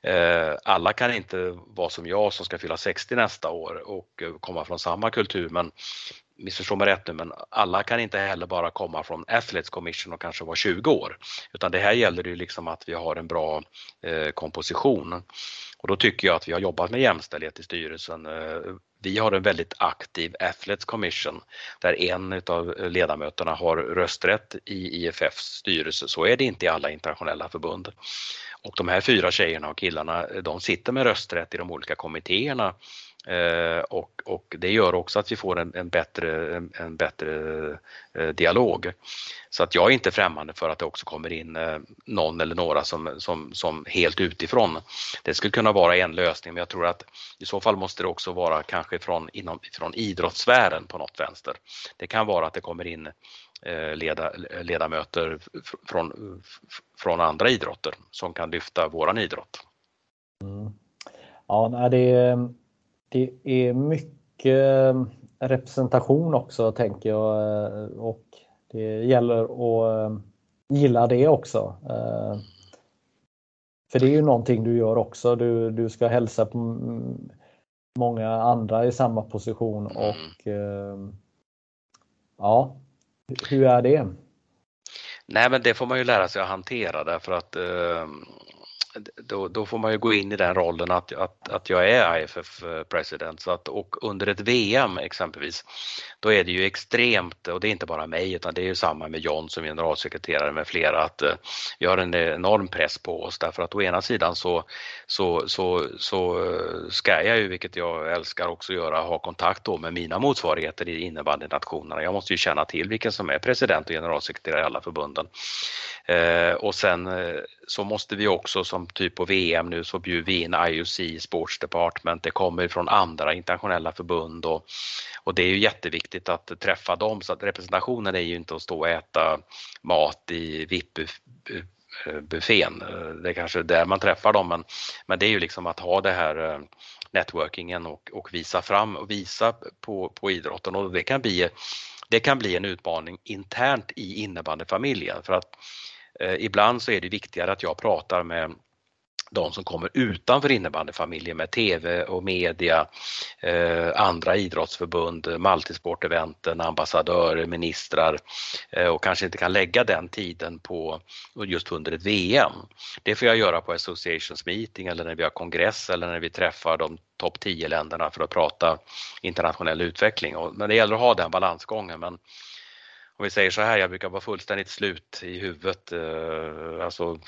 Eh, alla kan inte vara som jag som ska fylla 60 nästa år och eh, komma från samma kultur men missförstå mig rätt nu, men alla kan inte heller bara komma från Athletes Commission och kanske vara 20 år. Utan det här gäller ju liksom att vi har en bra eh, komposition. Och då tycker jag att vi har jobbat med jämställdhet i styrelsen. Eh, vi har en väldigt aktiv Athletes Commission där en av ledamöterna har rösträtt i IFFs styrelse. Så är det inte i alla internationella förbund. Och de här fyra tjejerna och killarna, de sitter med rösträtt i de olika kommittéerna Eh, och, och, det gör också att vi får en, en bättre, en, en bättre eh, dialog. Så att jag är inte främmande för att det också kommer in eh, någon eller några som, som, som helt utifrån. Det skulle kunna vara en lösning men jag tror att i så fall måste det också vara kanske från, inom, från idrottssfären på något vänster. Det kan vara att det kommer in eh, leda, ledamöter från, från andra idrotter som kan lyfta våran idrott. Mm. Ja, det är det är mycket eh, representation också tänker jag eh, och det gäller att eh, gilla det också. För det är ju någonting du gör också. Du, du ska hälsa på många andra i samma position mm. och ja, hur är det? Nej men det får man ju lära sig att hantera därför att då, då, får man ju gå in i den rollen att, att, att jag är IFF eh, president. Så att, och under ett VM exempelvis, då är det ju extremt, och det är inte bara mig utan det är ju samma med John som generalsekreterare med flera, att eh, vi har en enorm press på oss därför att å ena sidan så, så, så, så eh, ska jag ju, vilket jag älskar också göra, ha kontakt då med mina motsvarigheter i innebandynationerna. Jag måste ju känna till vilken som är president och generalsekreterare i alla förbunden. Och sen så måste vi också som typ på VM nu så bjuder vi in IOC Sports Department. Det kommer från andra internationella förbund och, och det är ju jätteviktigt att träffa dem så att representationen är ju inte att stå och äta mat i VIP-buffén. Det är kanske där man träffar dem men, men det är ju liksom att ha det här eh, networkingen och, och visa fram och visa på, på idrotten och det kan bli det kan bli en utmaning internt i innebandyfamiljen för att eh, ibland så är det viktigare att jag pratar med de som kommer utanför innebandyfamiljen med TV och media, eh, andra idrottsförbund, multisporteventen, ambassadörer, ministrar eh, och kanske inte kan lägga den tiden på just under ett VM. Det får jag göra på associations meeting eller när vi har kongress eller när vi träffar de topp 10 länderna för att prata internationell utveckling. Men det gäller att ha den balansgången. Men om vi säger så här, jag brukar vara fullständigt slut i huvudet, eh, alltså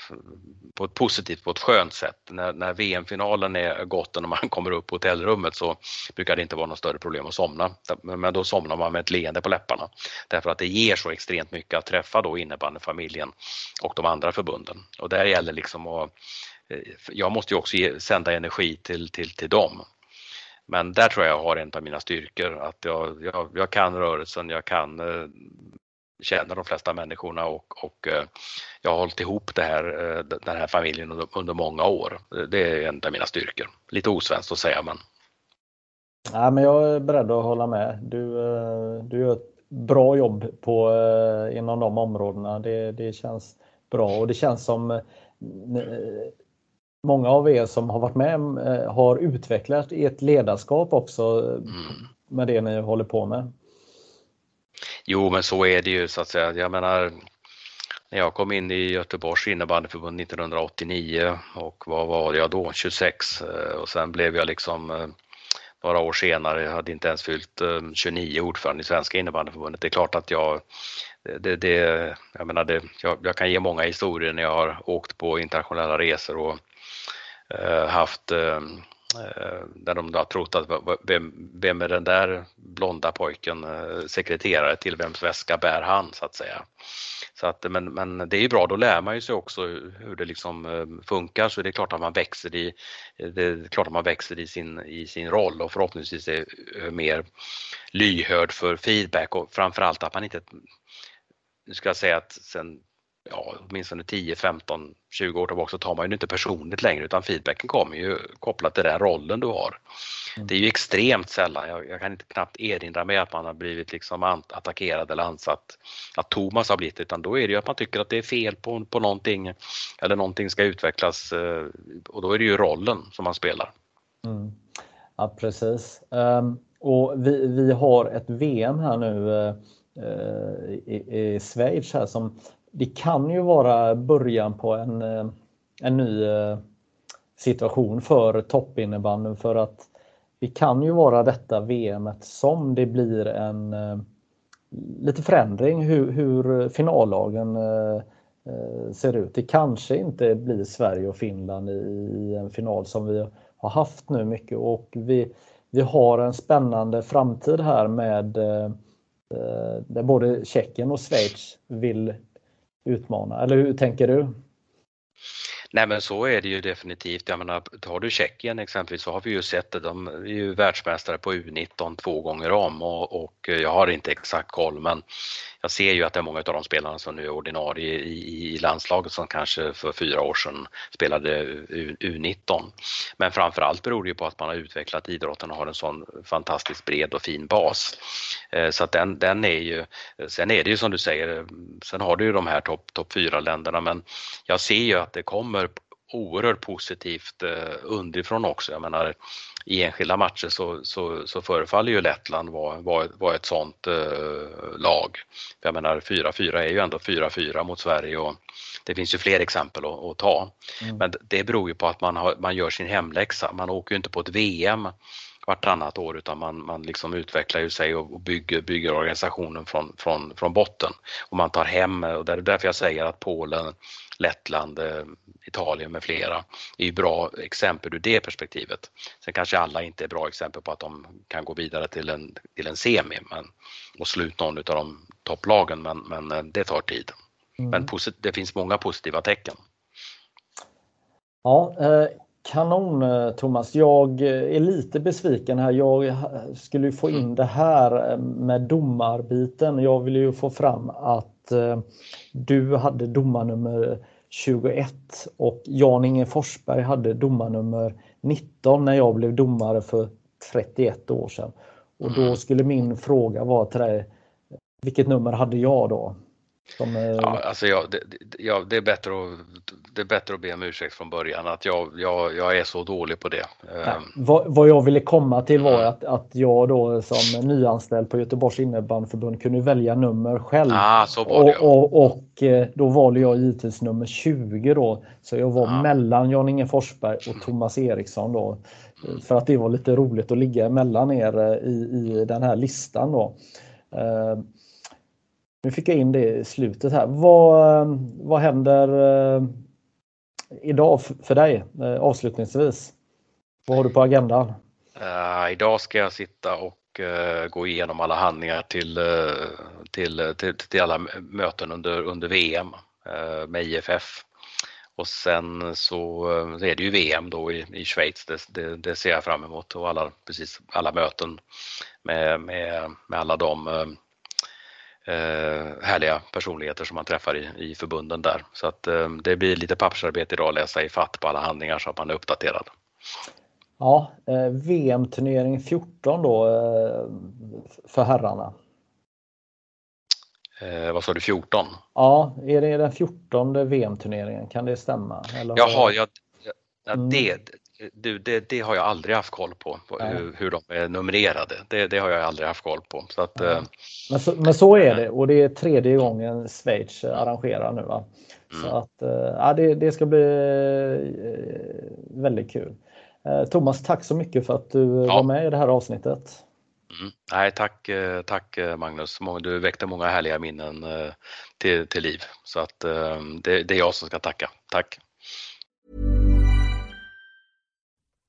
på ett positivt, på ett skönt sätt. När, när VM-finalen är gått och när man [laughs] kommer upp på hotellrummet så brukar det inte vara något större problem att somna. Men då somnar man med ett leende på läpparna. Därför att det ger så extremt mycket att träffa då innebandyfamiljen och de andra förbunden. Och där gäller liksom att eh, jag måste ju också ge, sända energi till, till, till dem. Men där tror jag jag har en av mina styrkor, att jag, jag, jag kan rörelsen, jag kan eh, känner de flesta människorna och, och eh, jag har hållit ihop det här, eh, den här familjen under, under många år. Det är en av mina styrkor. Lite osvenskt att säga men. Ja, men jag är beredd att hålla med. Du, eh, du gör ett bra jobb på, inom de områdena. Det, det känns bra och det känns som många av er som har varit med har utvecklat ert ledarskap också mm. med det ni håller på med. Jo, men så är det ju så att säga. Jag menar, när jag kom in i Göteborgs innebandyförbund 1989 och vad var jag då, 26 eh, och sen blev jag liksom eh, några år senare, jag hade inte ens fyllt 29 eh, ordförande i Svenska innebandyförbundet. Det är klart att jag, det, det, jag menar det, jag, jag, kan ge många historier när jag har åkt på internationella resor och Eh, haft eh, eh, där de har trott att vem, vem är den där blonda pojken, eh, sekreterare till vems väska bär han så att säga. Så att, men, men det är ju bra, då lär man ju sig också hur det liksom eh, funkar så det är klart att man växer i, det är klart att man växer i sin, i sin roll och förhoppningsvis är mer lyhörd för feedback och framförallt att man inte, nu ska jag säga att sen ja, åtminstone 10, 15, 20 år tillbaka så tar man ju inte personligt längre utan feedbacken kommer ju kopplat till den rollen du har. Mm. Det är ju extremt sällan, jag, jag, kan inte knappt erinra mig att man har blivit liksom attackerad eller ansatt, att Thomas har blivit utan då är det ju att man tycker att det är fel på, på någonting eller någonting ska utvecklas eh, och då är det ju rollen som man spelar. Mm. Ja precis. Um, och vi, vi har ett VM här nu uh, i, i Schweiz här som det kan ju vara början på en, eh, en ny eh, situation för toppinnebanden för att det kan ju vara detta VM som det blir en eh, lite förändring hur, hur finallagen ser ut. Det kanske inte blir Sverige och Finland i en final som vi har haft nu mycket och vi, vi har en spännande framtid här med där både Tjeckien och Schweiz vill utmana? Eller hur tänker du? Nej men så är det ju definitivt. Jag menar, tar du Tjeckien exempelvis så har vi ju sett det, de är ju världsmästare på U19 två gånger om och, och jag har inte exakt koll men jag ser ju att det är många av de spelarna som nu är ordinarie i, i landslaget som kanske för fyra år sedan spelade U, U19. Men framförallt beror det ju på att man har utvecklat idrotten och har en sån fantastiskt bred och fin bas. Eh, så att den, den är ju, sen är det ju som du säger, sen har du ju de här topp top fyra länderna men jag ser ju att det kommer oerhört positivt eh, underifrån också. Jag menar i enskilda matcher så, så, så förefaller ju Lettland vara, vara, vara ett sånt eh, lag. Jag menar 4-4 är ju ändå 4-4 mot Sverige och det finns ju fler exempel att, att ta. Mm. Men det beror ju på att man, har, man gör sin hemläxa. Man åker ju inte på ett VM vartannat år utan man, man liksom utvecklar ju sig och, bygger, bygger organisationen från, från, från botten. Och man tar hem, och det är därför jag säger att Polen, Lettland, eh, Italien med flera är bra exempel ur det perspektivet. Sen kanske alla inte är bra exempel på att de kan gå vidare till en, till en semi men, och slå ut någon av de topplagen men, men eh, det tar tid. Mm. Men det finns många positiva tecken. Ja, eh, Kanon eh, Thomas. Jag är lite besviken här. Jag skulle få in mm. det här med domarbiten. Jag vill ju få fram att du hade domarnummer 21 och Jan-Inge Forsberg hade domarnummer 19 när jag blev domare för 31 år sedan. Och då mm. skulle min fråga vara till dig, vilket nummer hade jag då? Som, eh, ja, alltså jag, det, ja, det, är bättre att, det är bättre att be om ursäkt från början att jag, jag, jag är så dålig på det. Nej, ehm. vad, vad, jag ville komma till var mm. att, att jag då som nyanställd på Göteborgs innebandyförbund kunde välja nummer själv. Ah, och, och, och, eh, då valde jag givetvis nummer 20 då. Så jag var ah. mellan Jan-Inge Forsberg och Thomas Eriksson då. För att det var lite roligt att ligga mellan er eh, i, i den här listan då. Ehm, nu fick jag in det i slutet här. Vad, vad händer eh, idag för dig eh, avslutningsvis? Vad har du på agendan? Uh, idag ska jag sitta och uh, gå igenom alla handlingar till, uh, till, till, till, alla möten under, under VM med IFF. Och sen så är det ju VM då i, i Schweiz, det, det, det, ser jag fram emot och alla, precis, alla möten med, med, med alla de härliga personligheter som man träffar i, i förbunden där. Så att eh, det blir lite pappersarbete idag att läsa i fatt på alla handlingar så att man är uppdaterad. Ja, eh, VM-turnering 14 då eh, för herrarna. Eh, vad sa du, 14? Ja, är det den 14 VM-turneringen? Kan det stämma? Eller Jaha, ja, ja, mm. det, du, det, det, har jag aldrig haft koll på, på hur, hur, de är numrerade. Det, det, har jag aldrig haft koll på. Så att, ja. men, så, men, så, är det och det är tredje gången Schweiz arrangerar nu. Va? Så mm. att, eh, ja, det, det, ska bli eh, väldigt kul. Eh, Thomas, tack så mycket för att du ja. var med i det här avsnittet. Mm. Nej, tack, tack Magnus. Du väckte många härliga minnen till, till liv. Så att det, det är jag som ska tacka. Tack!